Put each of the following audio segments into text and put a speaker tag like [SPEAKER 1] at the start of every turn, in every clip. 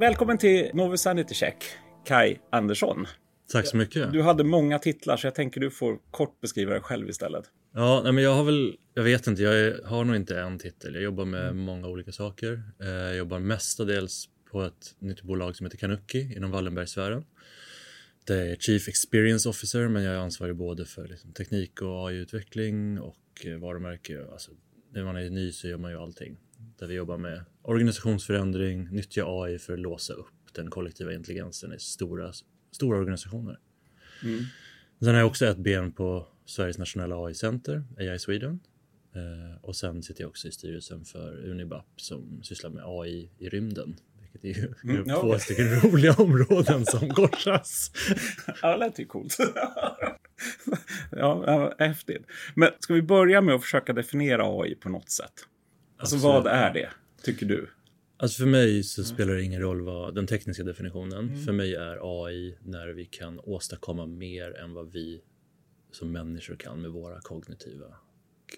[SPEAKER 1] Välkommen till Novi Sanity Check, Kai Andersson.
[SPEAKER 2] Tack så mycket.
[SPEAKER 1] Du hade många titlar så jag tänker du får kort beskriva dig själv istället.
[SPEAKER 2] Ja, nej, men jag har väl, jag vet inte, jag är, har nog inte en titel. Jag jobbar med många olika saker. Eh, jag jobbar mestadels på ett nytt bolag som heter Kanuki inom Wallenbergsfären. Det är Chief Experience Officer, men jag är ansvarig både för liksom, teknik och AI-utveckling och eh, varumärke. Alltså, när man är ny så gör man ju allting. Där vi jobbar med organisationsförändring, nyttja AI för att låsa upp den kollektiva intelligensen i stora, stora organisationer.
[SPEAKER 1] Mm.
[SPEAKER 2] Sen har jag också ett ben på Sveriges nationella AI-center, AI Sweden. Eh, och sen sitter jag också i styrelsen för Unibap som sysslar med AI i rymden. Vilket är ju
[SPEAKER 1] Mm,
[SPEAKER 2] två
[SPEAKER 1] okej.
[SPEAKER 2] stycken roliga områden som korsas.
[SPEAKER 1] Ja, det lät ju coolt. ja, häftigt. Men ska vi börja med att försöka definiera AI på något sätt? Alltså
[SPEAKER 2] Absolut.
[SPEAKER 1] vad är det, tycker du?
[SPEAKER 2] Alltså för mig så
[SPEAKER 1] Mm.
[SPEAKER 2] spelar det ingen roll vad den tekniska definitionen. För mig är AI när vi kan åstadkomma mer än vad vi som människor kan med våra kognitiva,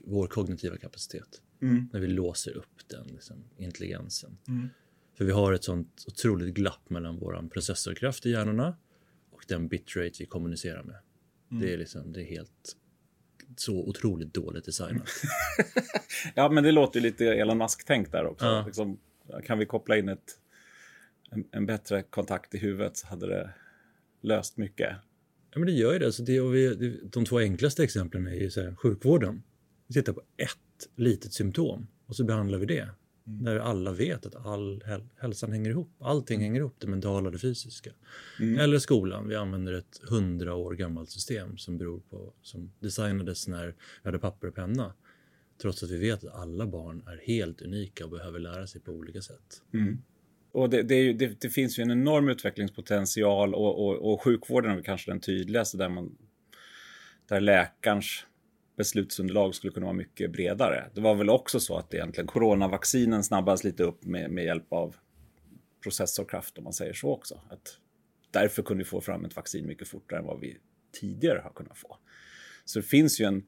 [SPEAKER 2] vår kognitiva kapacitet.
[SPEAKER 1] Mm.
[SPEAKER 2] När vi låser upp den liksom, intelligensen.
[SPEAKER 1] Mm.
[SPEAKER 2] För vi har ett sånt otroligt glapp mellan vår processorkraft i hjärnorna och den bitrate vi kommunicerar med.
[SPEAKER 1] Mm.
[SPEAKER 2] Det är liksom, det är helt så otroligt dåligt designat.
[SPEAKER 1] Ja, men det låter lite Elon Musk-tänk där också.
[SPEAKER 2] Ja.
[SPEAKER 1] Liksom, kan vi koppla in ett, en, en bättre kontakt i huvudet så hade det löst mycket.
[SPEAKER 2] Ja, men det gör ju det. Så det, vi, det- de två enklaste exemplen är ju så här, sjukvården. Vi tittar på ett litet symptom och så behandlar vi det. Där alla vet att all häl- hälsan hänger ihop. Allting hänger ihop, det mentala och det fysiska. Eller skolan. Vi använder ett hundra år gammalt system som beror på, som designades när vi hade papper och penna. Trots att vi vet att alla barn är helt unika och behöver lära sig på olika sätt.
[SPEAKER 1] Och det, det, ju, det, det finns ju en enorm utvecklingspotential och, och, och sjukvården är kanske den tydligaste där, man, där läkarens beslutsunderlag skulle kunna vara mycket bredare. Det var väl också så att egentligen coronavaccinen snabbades lite upp med, med hjälp av processorkraft om man säger så också. Att därför kunde vi få fram ett vaccin mycket fortare än vad vi tidigare har kunnat få. Så det finns ju en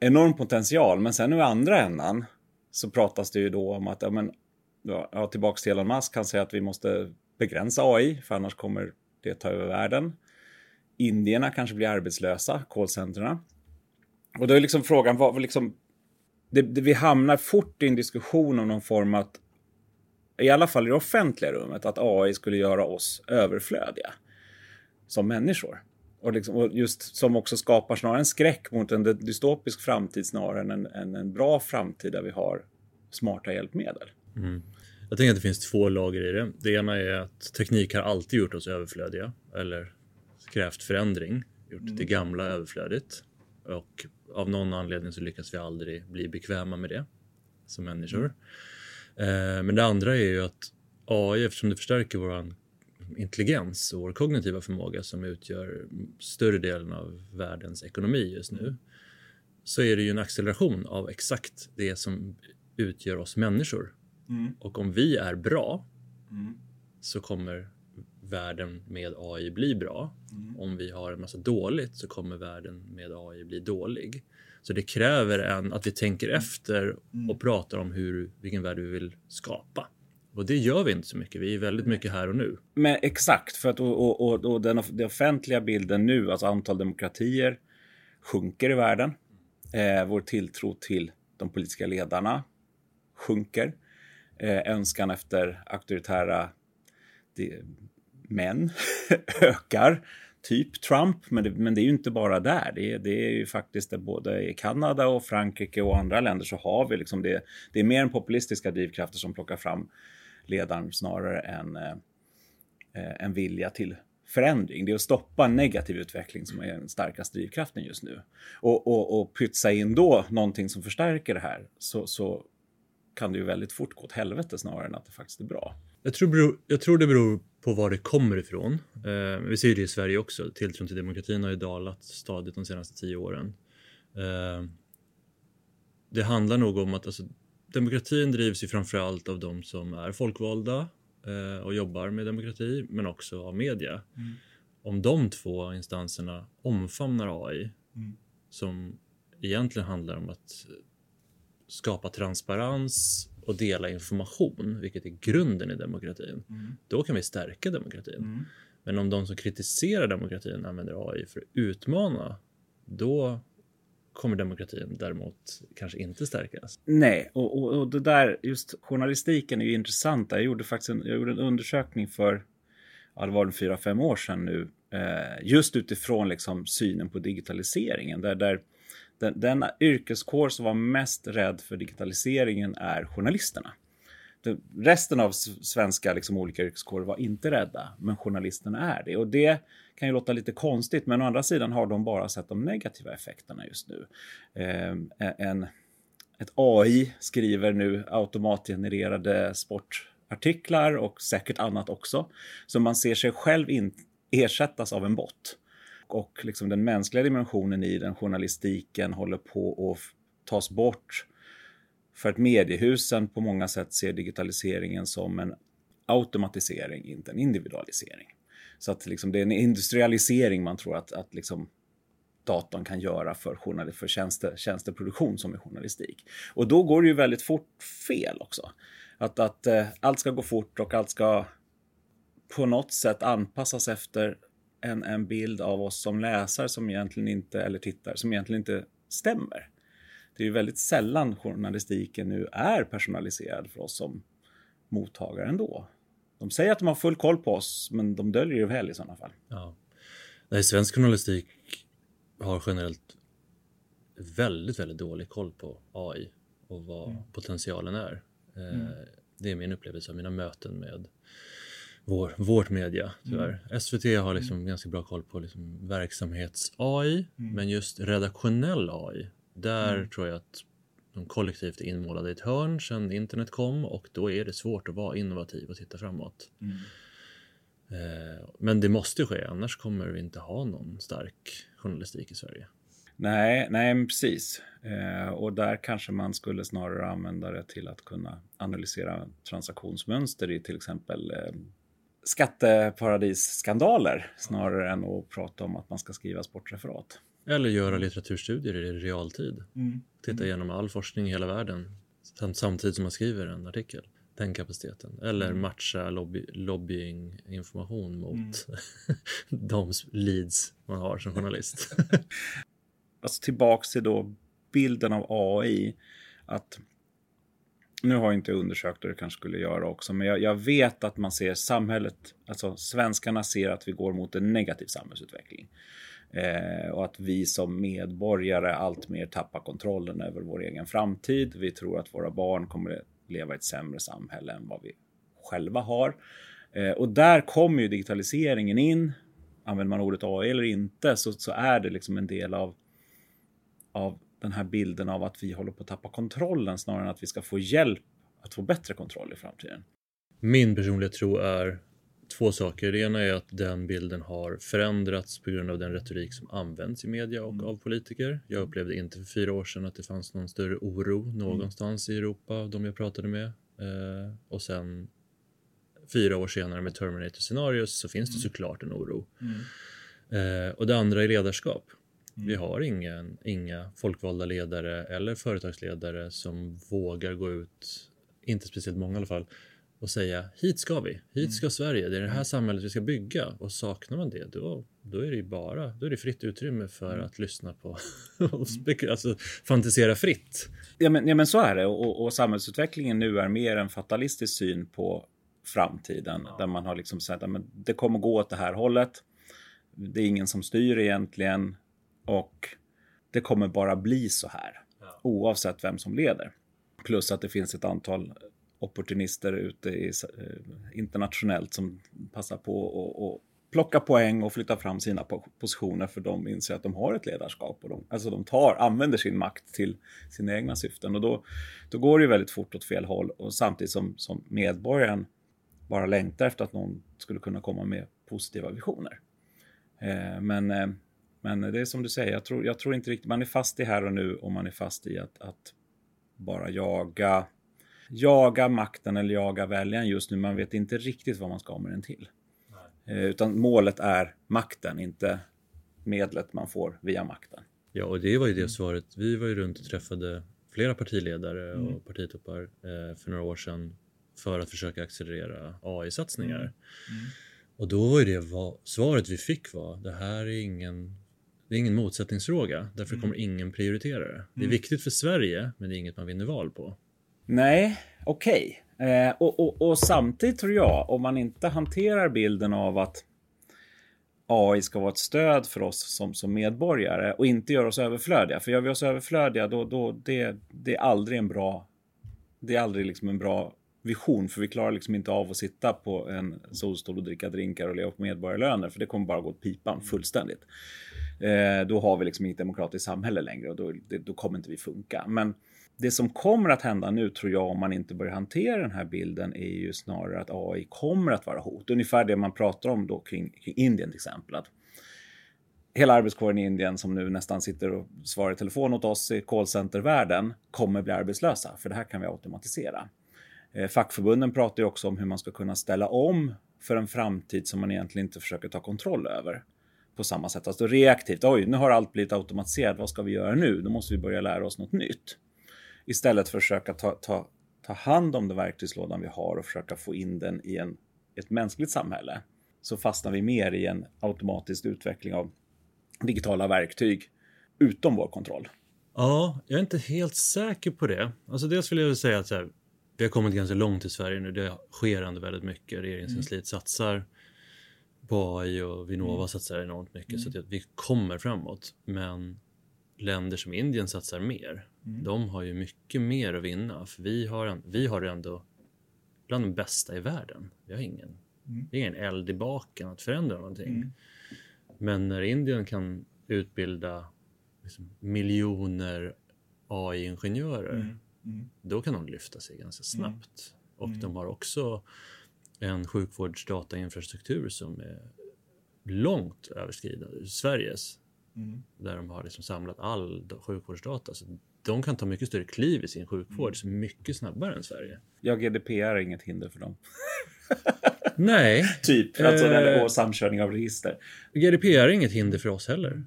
[SPEAKER 1] enorm potential, men sen i andra ändan så pratas det ju då om att ja, men, ja, tillbaks till Elon Musk, han säger att vi måste begränsa AI, för annars kommer det ta över världen. Indierna kanske blir arbetslösa, callcenterna. Och då är liksom frågan, vad, vad liksom, det, det, vi hamnar fort i en diskussion om någon form att, i alla fall i det offentliga rummet, att AI skulle göra oss överflödiga som människor. Och, liksom, och just som också skapar snarare en skräck mot en dystopisk framtid snarare än en, en, en bra framtid där vi har smarta hjälpmedel. Mm.
[SPEAKER 2] Jag tänker att det finns två lager i det. Det ena är att teknik har alltid gjort oss överflödiga eller krävt förändring, gjort det gamla överflödigt. Och av någon anledning så lyckas vi aldrig bli bekväma med det som människor. Eh, men det andra är ju att AI, eftersom det förstärker vår intelligens och vår kognitiva förmåga som utgör större delen av världens ekonomi just nu, så är det ju en acceleration av exakt det som utgör oss människor. Och om vi är bra så kommer världen med AI bli bra. Om vi har en massa dåligt så kommer världen med AI bli dålig. Så det kräver en, att vi tänker efter och pratar om hur, vilken värld vi vill skapa. Och det gör vi inte så mycket. Vi är väldigt mycket här och nu.
[SPEAKER 1] Men exakt, för att och, och, och, och den, den offentliga bilden nu, alltså antal demokratier, sjunker i världen. Eh, vår tilltro till de politiska ledarna sjunker. Eh, önskan efter auktoritära män ökar. Typ Trump, men det, men det är ju inte bara där. Det är, det är ju faktiskt där både i Kanada och Frankrike och andra länder så har vi liksom det. Det är mer än populistiska drivkrafter som plockar fram ledaren snarare än eh, en vilja till förändring. Det är att stoppa en negativ utveckling som är den starkaste drivkraften just nu. Och, och, och pytsa in då någonting som förstärker det här så, så kan det ju väldigt fort gå åt helvete snarare än att det faktiskt är bra.
[SPEAKER 2] Jag tror, jag tror det beror på var det kommer ifrån. Eh, vi ser det i Sverige också. Tilltron till demokratin har ju dalat stadigt de senaste tio åren. Eh, det handlar nog om att alltså, demokratin drivs ju framförallt av de som är folkvalda eh, och jobbar med demokrati, men också av media. Om de två instanserna omfamnar AI, som egentligen handlar om att skapa transparens och dela information, vilket är grunden i demokratin,
[SPEAKER 1] Mm.
[SPEAKER 2] då kan vi stärka demokratin. Men om de som kritiserar demokratin använder AI för att utmana, då kommer demokratin däremot kanske inte stärkas.
[SPEAKER 1] Nej, och, och, och det där, just journalistiken är ju intressant. Jag gjorde faktiskt en, jag gjorde en undersökning för, ja det var det fyra, fem år sedan nu, eh, just utifrån liksom synen på digitaliseringen. Där, där den, den yrkeskår som var mest rädd för digitaliseringen är journalisterna. Den, resten av svenska liksom, olika yrkeskårer var inte rädda, men journalisterna är det. Och det kan ju låta lite konstigt, men å andra sidan har de bara sett de negativa effekterna just nu. Eh, en, ett AI skriver nu automatgenererade sportartiklar och säkert annat också. Så man ser sig själv in, ersättas av en bot. Och liksom den mänskliga dimensionen i den journalistiken håller på att tas bort. För att mediehusen på många sätt ser digitaliseringen som en automatisering, inte en individualisering. Så att liksom det är en industrialisering man tror att, att liksom datorn kan göra för, journal- för tjänste, tjänsteproduktion som är journalistik. Och då går det ju väldigt fort fel också. Att, att eh, allt ska gå fort och allt ska på något sätt anpassas efter en, en bild av oss som läsare som egentligen inte, eller tittare, som egentligen inte stämmer. Det är ju väldigt sällan journalistiken nu är personaliserad för oss som mottagare ändå. De säger att de har full koll på oss, men de döljer det väl i sådana fall.
[SPEAKER 2] Ja. Nej, svensk journalistik har generellt väldigt, väldigt dålig koll på AI och vad potentialen är. Eh, Det är min upplevelse av mina möten med vår, vårt media, tyvärr. SVT har liksom ganska bra koll på liksom verksamhets-AI, men just redaktionell AI, där tror jag att de kollektivt är inmålade i ett hörn sedan internet kom och då är det svårt att vara innovativ och titta framåt. Eh, Men det måste ske, annars kommer vi inte ha någon stark journalistik i Sverige.
[SPEAKER 1] Nej, nej precis. Eh, och där kanske man skulle snarare använda det till att kunna analysera transaktionsmönster i till exempel eh, skatteparadisskandaler snarare än att prata om att man ska skriva sportreferat.
[SPEAKER 2] Eller göra litteraturstudier i realtid. Titta igenom all forskning i hela världen sam- samtidigt som man skriver en artikel. Den kapaciteten. Eller matcha lobby, lobbyinginformation mot de leads man har som journalist.
[SPEAKER 1] alltså tillbaks till då bilden av AI. Att nu har jag inte undersökt och det kanske skulle göra också, men jag, jag vet att man ser samhället, alltså svenskarna ser att vi går mot en negativ samhällsutveckling. Eh, och att vi som medborgare alltmer tappar kontrollen över vår egen framtid. Vi tror att våra barn kommer att leva i ett sämre samhälle än vad vi själva har. Eh, och där kommer ju digitaliseringen in. Använder man ordet AI eller inte så, så är det liksom en del av av den här bilden av att vi håller på att tappa kontrollen snarare än att vi ska få hjälp att få bättre kontroll i framtiden.
[SPEAKER 2] Min personliga tro är två saker. Det ena är att den bilden har förändrats på grund av den retorik som används i media och av politiker. Jag upplevde inte för fyra år sedan att det fanns någon större oro någonstans i Europa av de jag pratade med. Eh, och sen fyra år senare med Terminator Scenarios så finns det såklart en oro. Eh, och det andra är ledarskap. Vi har ingen, inga folkvalda ledare eller företagsledare som vågar gå ut, inte speciellt många i alla fall, och säga hit ska vi, hit ska Sverige, det är det här samhället vi ska bygga. Och saknar man det, då, då är det bara då är det fritt utrymme för att lyssna på och spek- alltså, fantisera fritt.
[SPEAKER 1] Ja men, ja, men så är det. Och, och samhällsutvecklingen nu är mer en fatalistisk syn på framtiden där man har liksom sagt att det kommer gå åt det här hållet. Det är ingen som styr egentligen och det kommer bara bli så här oavsett vem som leder. Plus att det finns ett antal opportunister ute i, eh, internationellt som passar på att och plocka poäng och flytta fram sina po- positioner för de inser att de har ett ledarskap och de, alltså de tar, använder sin makt till sina egna syften och då, då går det ju väldigt fort åt fel håll och samtidigt som, som medborgaren bara längtar efter att någon skulle kunna komma med positiva visioner. Eh, men, eh, men det är som du säger, jag tror, jag tror inte riktigt, man är fast i här och nu och man är fast i att, att bara jaga jaga makten eller jaga väljaren just nu. Man vet inte riktigt vad man ska med den till. Eh, utan målet är makten, inte medlet man får via makten.
[SPEAKER 2] Ja, och det var ju det svaret. Vi var ju runt och träffade flera partiledare mm. och partitoppar eh, för några år sedan för att försöka accelerera AI-satsningar. Mm. Mm. Och då var ju det vad, svaret vi fick var det här är ingen, det är ingen motsättningsfråga. Därför mm. kommer ingen prioritera det. Det är mm. viktigt för Sverige, men det är inget man vinner val på.
[SPEAKER 1] Nej, okej. Okay. Eh, och, och, och, samtidigt tror jag, om man inte hanterar bilden av att AI ska vara ett stöd för oss som, som medborgare och inte göra oss överflödiga. För gör vi oss överflödiga, då, då det, det är aldrig en bra det är aldrig liksom en bra vision för vi klarar liksom inte av att sitta på en solstol och dricka drinkar och leva på medborgarlöner för det kommer bara gå åt pipan fullständigt. Eh, då har vi liksom inget demokratiskt samhälle längre och då, det, då kommer inte vi funka. Men det som kommer att hända nu tror jag om man inte börjar hantera den här bilden är ju snarare att AI kommer att vara hot. Ungefär det man pratar om då kring, kring Indien till exempel. Att hela arbetskåren i Indien som nu nästan sitter och svarar i telefon åt oss i callcentervärlden kommer bli arbetslösa för det här kan vi automatisera. Eh, fackförbunden pratar ju också om hur man ska kunna ställa om för en framtid som man egentligen inte försöker ta kontroll över på samma sätt. Alltså reaktivt, oj, nu har allt blivit automatiserat, vad ska vi göra nu? Då måste vi börja lära oss något nytt. Istället för att försöka ta, ta, ta hand om den verktygslådan vi har och försöka få in den i en, ett mänskligt samhälle så fastnar vi mer i en automatisk utveckling av digitala verktyg utom vår kontroll.
[SPEAKER 2] Ja, jag är inte helt säker på det. Alltså dels vill jag säga att här, vi har kommit ganska långt i Sverige nu. Det sker ändå väldigt mycket. Regeringskansliet mm. satsar på AI och Vinnova mm. satsar enormt mycket mm. så att vi kommer framåt. Men länder som Indien satsar mer. Mm. De har ju mycket mer att vinna för vi har, vi har ändå bland de bästa i världen. Vi har ingen, mm. ingen eld i baken att förändra någonting. Mm. Men när Indien kan utbilda liksom, miljoner AI-ingenjörer mm. mm. då kan de lyfta sig ganska snabbt. Och de har också en sjukvårdsdatainfrastruktur som är långt överskridande Sveriges. Mm. Där de har liksom samlat all sjukvårdsdata. Så de kan ta mycket större kliv i sin sjukvård mm. mycket snabbare än Sverige.
[SPEAKER 1] Ja, GDPR är inget hinder för dem.
[SPEAKER 2] Nej.
[SPEAKER 1] typ, alltså eh, och samkörning av register.
[SPEAKER 2] GDPR är inget hinder för oss heller.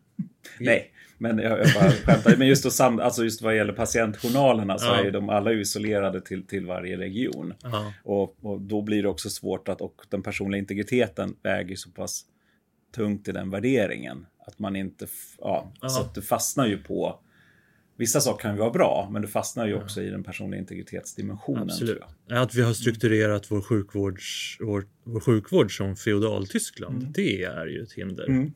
[SPEAKER 1] Nej, men jag, jag bara skämtar. Men just, sam, alltså just vad gäller patientjournalerna så ja. är ju de alla isolerade till, till varje region. Och, och, då blir det också svårt att, och den personliga integriteten väger så pass tungt i den värderingen. Att man inte, ja, Aha. så att du fastnar ju på Vissa saker kan ju vara bra, men du fastnar ju också ja. i den personliga integritetsdimensionen. Absolut.
[SPEAKER 2] Att vi har strukturerat vår, sjukvårds, vår, vår sjukvård som feodal-Tyskland, mm. det är ju ett hinder. Mm.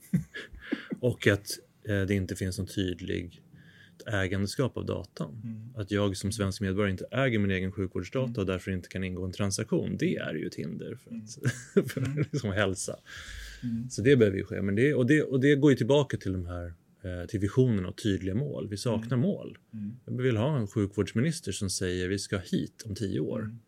[SPEAKER 2] och att det inte finns någon tydlig ägandeskap av datan. Mm. Att jag som svensk medborgare inte äger min egen sjukvårdsdata mm. och därför inte kan ingå en transaktion, det är ju ett hinder för, att, för mm. liksom hälsa. Mm. Så det behöver ju ske. Men det, och, det, och det går ju tillbaka till de här eh, till visionen och tydliga mål. Vi saknar mm. mål. Mm. Vi vill ha en sjukvårdsminister som säger vi ska hit om tio år. Mm.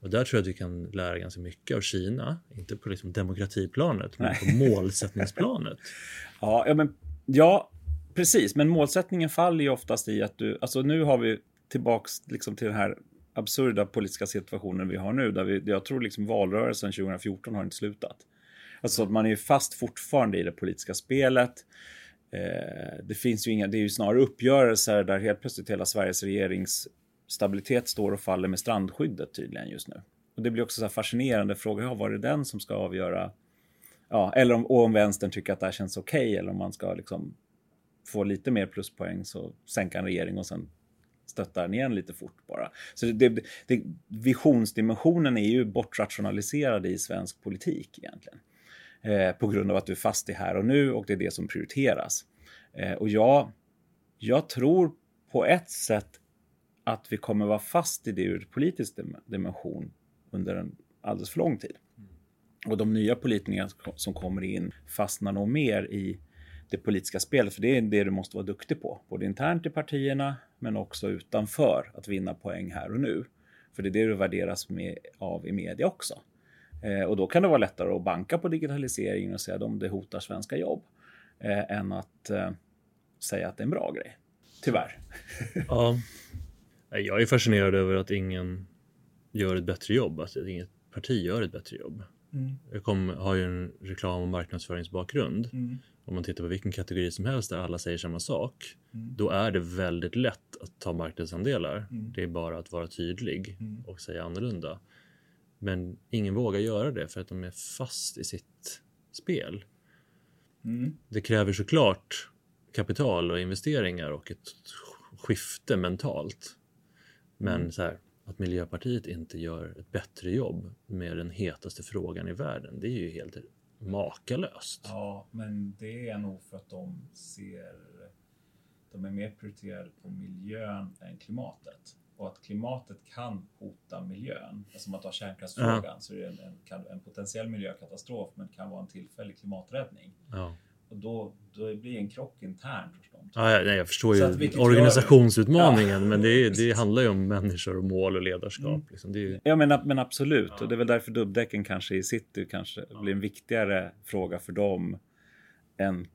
[SPEAKER 2] Och där tror jag att vi kan lära ganska mycket av Kina. Inte på liksom demokratiplanet, men på målsättningsplanet.
[SPEAKER 1] ja, ja, men, ja, precis. Men målsättningen faller ju oftast i att du... Alltså nu har vi tillbaks liksom till den här absurda politiska situationen vi har nu. Där vi, jag tror liksom valrörelsen 2014 har inte slutat. Alltså man är ju fast fortfarande i det politiska spelet. Eh, det finns ju inga, det är ju snarare uppgörelser där helt plötsligt hela Sveriges regeringsstabilitet står och faller med strandskyddet tydligen just nu. Och det blir också så fascinerande fråga, ja, var det den som ska avgöra? Ja, eller om, om vänstern tycker att det här känns okej okay, eller om man ska liksom få lite mer pluspoäng så sänka en regering och sen stötta den igen lite fort bara. Så det, det, det, visionsdimensionen är ju bortrationaliserad i svensk politik egentligen. Eh, på grund av att du är fast i här och nu och det är det som prioriteras. Eh, och jag, jag tror på ett sätt att vi kommer vara fast i det ur politisk dimension under en alldeles för lång tid. Och de nya politikerna som kommer in fastnar nog mer i det politiska spelet, för det är det du måste vara duktig på, både internt i partierna men också utanför att vinna poäng här och nu. För det är det du värderas med, av i media också. Eh, och då kan det vara lättare att banka på digitaliseringen och säga att det hotar svenska jobb eh, än att eh, säga att det är en bra grej. Tyvärr.
[SPEAKER 2] ja. Jag är fascinerad över att ingen gör ett bättre jobb, att inget parti gör ett bättre jobb. Mm. Jag kom, har ju en reklam och marknadsföringsbakgrund. Mm. om man tittar på vilken kategori som helst där alla säger samma sak, mm. då är det väldigt lätt att ta marknadsandelar. Mm. Det är bara att vara tydlig mm. och säga annorlunda. Men ingen vågar göra det för att de är fast i sitt spel. Mm. Det kräver såklart kapital och investeringar och ett skifte mentalt. Men så här, att Miljöpartiet inte gör ett bättre jobb med den hetaste frågan i världen, det är ju helt makalöst.
[SPEAKER 1] Ja, men det är nog för att de ser... De är mer prioriterade på miljön än klimatet. Och att klimatet kan hota miljön. Som att ta kärnkraftsfrågan ja. så är det en, en, en, potentiell miljökatastrof men kan vara en tillfällig klimaträddning. Ja. Och då, då blir det en krock internt hos dem.
[SPEAKER 2] Ja, nej, jag förstår ju organisationsutmaningen, ja. men det, det, handlar ju om människor och mål och ledarskap. Mm. Liksom. Ju...
[SPEAKER 1] Ja, men, men absolut. Ja. Och det är väl därför dubbdäcken kanske i city kanske ja. blir en viktigare fråga för dem än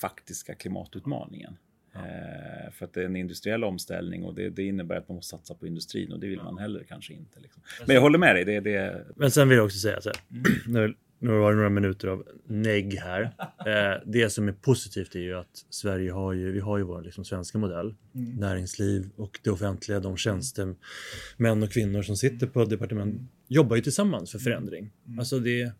[SPEAKER 1] faktiska klimatutmaningen. Eh, för att det är en industriell omställning och det, det, innebär att man måste satsa på industrin och det vill man heller kanske inte. Liksom. Men jag håller med dig. Det, det...
[SPEAKER 2] Men sen vill jag också säga så här. Mm. Nu, har det några minuter av negg här. Eh, det som är positivt är ju att Sverige har ju, vi har ju vår liksom, svenska modell. Mm. Näringsliv och det offentliga, de tjänstemän och kvinnor som sitter på departement jobbar ju tillsammans för förändring. Mm. Alltså det,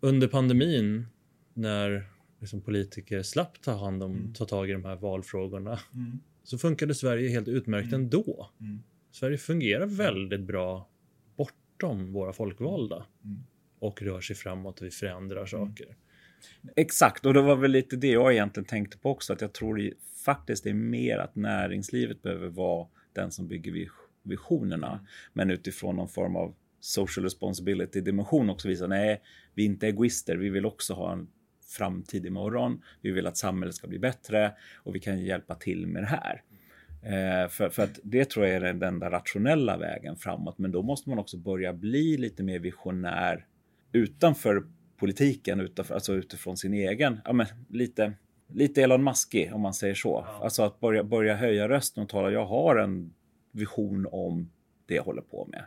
[SPEAKER 2] under pandemin när liksom politiker slapp ta hand om, mm. ta tag i de här valfrågorna, mm. så funkade Sverige helt utmärkt mm. ändå. Mm. Sverige fungerar väldigt bra bortom våra folkvalda mm. Och rör sig framåt och vi förändrar mm. saker.
[SPEAKER 1] Exakt, och det var väl lite det jag egentligen tänkte på också, att jag tror faktiskt det är mer att näringslivet behöver vara den som bygger visionerna, men utifrån någon form av social responsibility dimension också visa nej, vi är inte egoister. Vi vill också ha en framtid imorgon. Vi vill att samhället ska bli bättre och vi kan hjälpa till med det här. Eh, för, för att det tror jag är den enda rationella vägen framåt. Men då måste man också börja bli lite mer visionär utanför politiken, utanför, alltså utifrån sin egen, ja men lite, lite Elon Muskig om man säger så. Ja. Alltså att börja, börja höja rösten och tala, jag har en vision om det jag håller på med.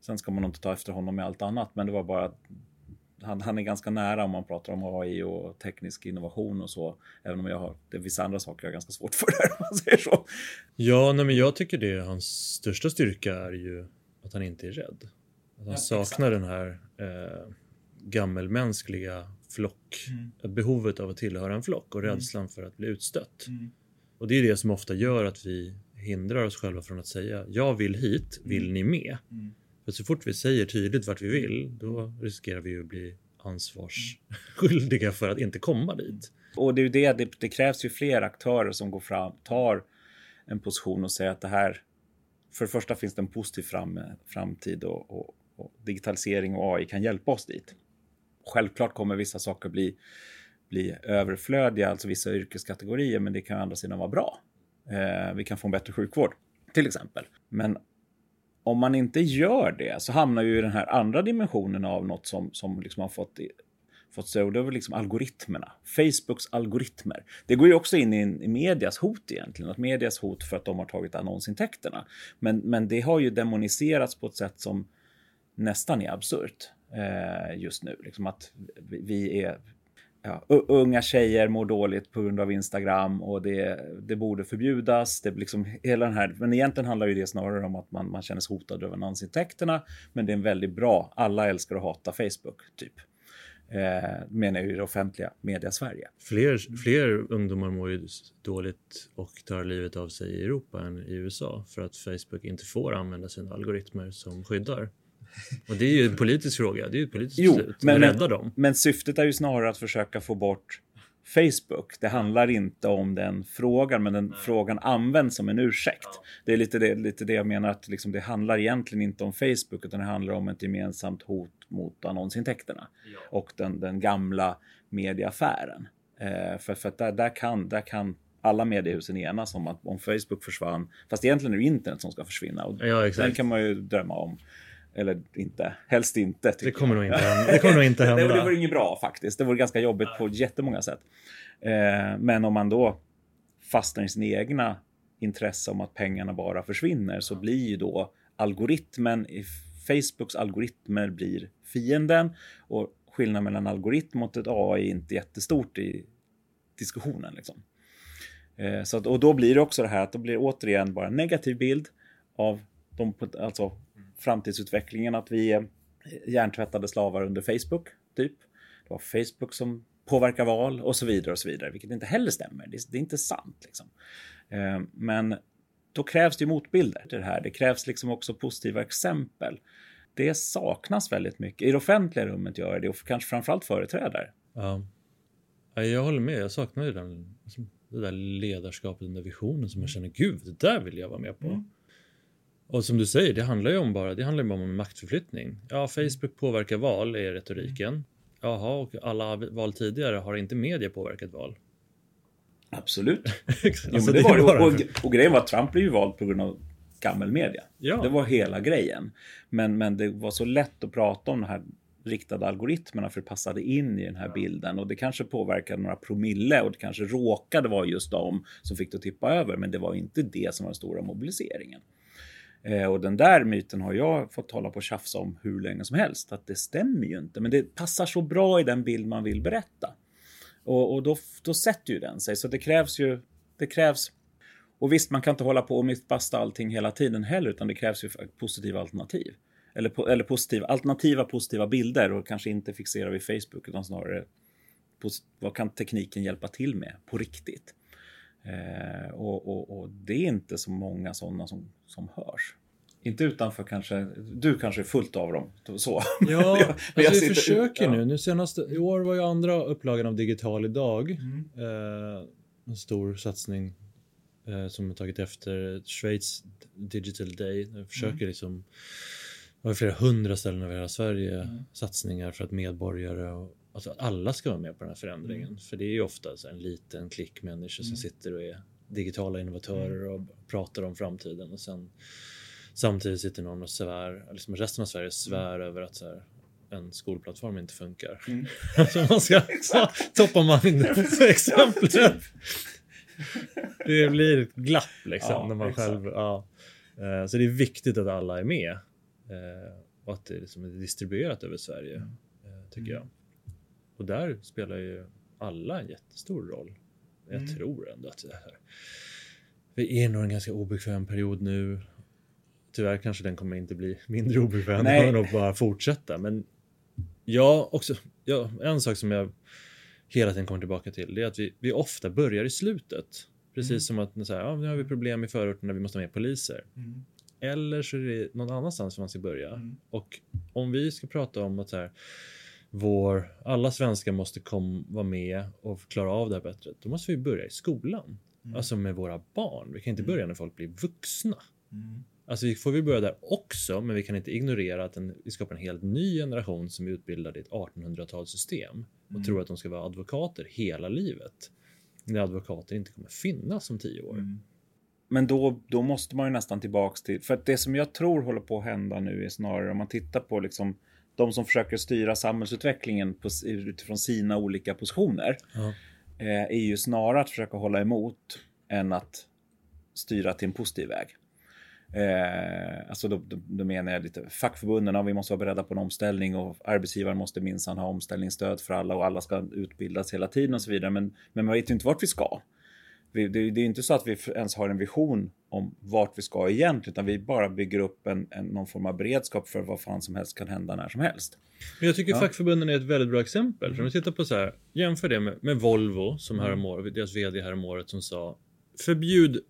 [SPEAKER 1] Sen ska man inte ta efter honom med allt annat, men det var bara han, han är ganska nära om man pratar om AI och teknisk innovation och så. Även om jag har, det är vissa andra saker jag har ganska svårt för där, om man säger så.
[SPEAKER 2] Ja, nej, men jag tycker det, hans största styrka är ju att han inte är rädd. Att han ja, saknar exakt. den här eh, gammelmänskliga flock, mm. behovet av att tillhöra en flock och mm. rädslan mm. för att bli utstött. Mm. Och det är det som ofta gör att vi hindrar oss själva från att säga jag vill hit, vill mm. ni med? Mm. För så fort vi säger tydligt vart vi vill, då riskerar vi att bli ansvarsskyldiga för att inte komma dit.
[SPEAKER 1] Och det är det, det, det, krävs ju fler aktörer som går fram, tar en position och säger att det här, för det första finns det en positiv fram, framtid och, och, och digitalisering och AI kan hjälpa oss dit. Självklart kommer vissa saker bli, bli överflödiga, alltså vissa yrkeskategorier, men det kan å andra sidan vara bra. Eh, vi kan få en bättre sjukvård, till exempel. Men om man inte gör det så hamnar ju i den här andra dimensionen av något som, som liksom har fått fått se, och det är väl liksom algoritmerna. Facebooks algoritmer. Det går ju också in i, i medias hot egentligen, att medias hot för att de har tagit annonsintäkterna. Men, men det har ju demoniserats på ett sätt som nästan är absurt Eh, just nu. Liksom att vi, är ja, unga tjejer mår dåligt på grund av Instagram och det, det borde förbjudas. Det liksom hela den här, men egentligen handlar ju det snarare om att man, man känner sig hotad över annonsintäkterna. Men det är en väldigt bra, alla älskar att hata Facebook, typ. Eh, menar ju det offentliga media Sverige.
[SPEAKER 2] Fler, fler ungdomar mår ju dåligt och tar livet av sig i Europa än i USA för att Facebook inte får använda sina algoritmer som skyddar. Och det är ju en politisk fråga. Det är ju ett politiskt jo, beslut. Men, rädda dem.
[SPEAKER 1] Men syftet är ju snarare att försöka få bort Facebook. Det handlar inte om den frågan, men den Nej. frågan används som en ursäkt. Ja. Det är lite det, lite det jag menar att liksom det handlar egentligen inte om Facebook, utan det handlar om ett gemensamt hot mot annonsintäkterna ja. och den, den gamla medieaffären. Eh, för för där, där, kan, där kan alla mediehusen enas om att om Facebook försvann, fast egentligen är det internet som ska försvinna och ja, den kan man ju drömma om. Eller inte, helst inte.
[SPEAKER 2] Det kommer, nog inte det kommer nog inte hända.
[SPEAKER 1] det, det vore inget bra faktiskt. Det vore ganska jobbigt på jättemånga sätt. Eh, men om man då fastnar i sin egna intresse om att pengarna bara försvinner så blir ju då algoritmen, Facebooks algoritmer blir fienden och skillnaden mellan algoritm och ett AI är inte jättestort i diskussionen. Liksom. Eh, så att, och då blir det också det här att det blir återigen bara en negativ bild av de, alltså, framtidsutvecklingen. Att vi är hjärntvättade slavar under Facebook, typ. Det var Facebook som påverkar val och så vidare och så vidare, vilket inte heller stämmer. Det, är inte sant. Liksom. Eh, men då krävs det ju motbilder till det här. Det krävs liksom också positiva exempel. Det saknas väldigt mycket. I det offentliga rummet gör det och kanske framförallt företrädare.
[SPEAKER 2] Ja. Jag håller med. Jag saknar ju den, liksom, det där ledarskapet, den där visionen som man känner, gud, det där vill jag vara med på. Mm. Och som du säger, det handlar ju om bara, det handlar bara om maktförflyttning. Ja, Facebook påverkar val är retoriken. Jaha, och alla val tidigare har inte media påverkat val.
[SPEAKER 1] Absolut. alltså, jo, det var det. Och, och, grejen var att Trump blev ju vald på grund av gammelmedia. Ja. Det var hela grejen. Men, men det var så lätt att prata om de här riktade algoritmerna för det passade in i den här bilden och det kanske påverkade några promille och det kanske råkade vara just de som fick det att tippa över. Men det var inte det som var den stora mobiliseringen. Eh, och den där myten har jag fått tala på och tjafsa om hur länge som helst. Att det stämmer ju inte. Men det passar så bra i den bild man vill berätta. Och, och då, då sätter ju den sig. Så det krävs ju... Det krävs... Och visst, man kan inte hålla på och mytbasta allting hela tiden heller. Utan det krävs ju positiva alternativ. Eller, eller positiva, alternativa positiva bilder. Och kanske inte fixera vid Facebook. Utan snarare vad kan tekniken hjälpa till med på riktigt? Eh, och, och, och, det är inte så många sådana som, som hörs. Inte utanför kanske, du kanske är fullt av dem. Så.
[SPEAKER 2] Ja, jag, alltså jag vi försöker nu. nu senaste, I år var ju andra upplagan av Digital idag. Mm. Eh, en stor satsning eh, som har tagit efter Schweiz Digital Day. Jag försöker mm. liksom det var flera hundra ställen över hela Sverige mm. satsningar för att medborgare och Alltså att alla ska vara med på den här förändringen. Mm. För det är ju ofta en liten klick människor mm. som sitter och är digitala innovatörer mm. och pratar om framtiden och sen samtidigt sitter någon och svär, liksom resten av Sverige svär mm. över att så här, en skolplattform inte funkar. Mm. så man ska toppar man in exemplet. det blir ett glapp liksom ja, när man exakt. själv. Ja. Eh, så det är viktigt att alla är med eh, och att det liksom är distribuerat över Sverige mm. eh, tycker jag. Och där spelar ju alla en jättestor roll. Jag mm. tror ändå att det här, vi är nog en ganska obekväm period nu. Tyvärr kanske den kommer inte bli mindre obekväm. Den kommer nog bara fortsätta. Men jag också, ja, en sak som jag hela tiden kommer tillbaka till det är att vi, vi ofta börjar i slutet. Precis mm. som att så här, ja, nu har vi problem i förorterna, vi måste ha mer poliser. Mm. Eller så är det någon annanstans man ska börja. Mm. Och om vi ska prata om att så här, vår, alla svenskar måste kom, vara med och klara av det här bättre. Då måste vi börja i skolan. Mm. Alltså med våra barn. Vi kan inte börja när folk blir vuxna. Mm. Alltså vi får vi börja där också, men vi kan inte ignorera att en, vi skapar en helt ny generation som är utbildad i ett 1800-talssystem och mm. tror att de ska vara advokater hela livet. När advokater inte kommer finnas om tio år. Mm.
[SPEAKER 1] Men då, då måste man ju nästan tillbaks till, för att det som jag tror håller på att hända nu är snarare om man tittar på liksom de som försöker styra samhällsutvecklingen på, utifrån sina olika positioner ja. eh, är ju snarare att försöka hålla emot än att styra till en positiv väg. Eh, alltså då, då, då, menar jag lite fackförbunden, ja, vi måste vara beredda på en omställning och arbetsgivaren måste minsann ha omställningsstöd för alla och alla ska utbildas hela tiden och så vidare. Men, men man vet ju inte vart vi ska. Vi, det, det, är inte så att vi ens har en vision om vart vi ska egentligen, utan vi bara bygger upp en, en, någon form av beredskap för vad fan som helst kan hända när som helst.
[SPEAKER 2] Men jag tycker ja. fackförbunden är ett väldigt bra exempel. Mm. För om vi tittar på så här, jämför det med, med Volvo som mm. häromåret, deras VD häromåret som sa förbjud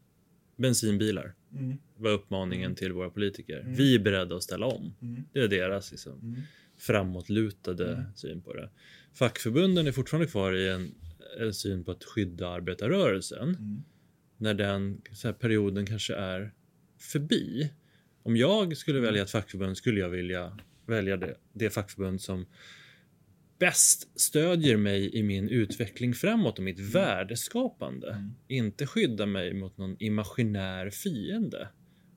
[SPEAKER 2] bensinbilar. Mm. var uppmaningen mm. till våra politiker. Mm. Vi är beredda att ställa om. Mm. Det är deras liksom, mm. framåtlutade mm. syn på det. Fackförbunden är fortfarande kvar i en, en syn på att skydda arbetarrörelsen. Mm när den här, perioden kanske är förbi. Om jag skulle välja ett fackförbund skulle jag vilja välja det, det fackförbund som bäst stödjer mig i min utveckling framåt och mitt mm. värdeskapande. Mm. Inte skydda mig mot någon imaginär fiende.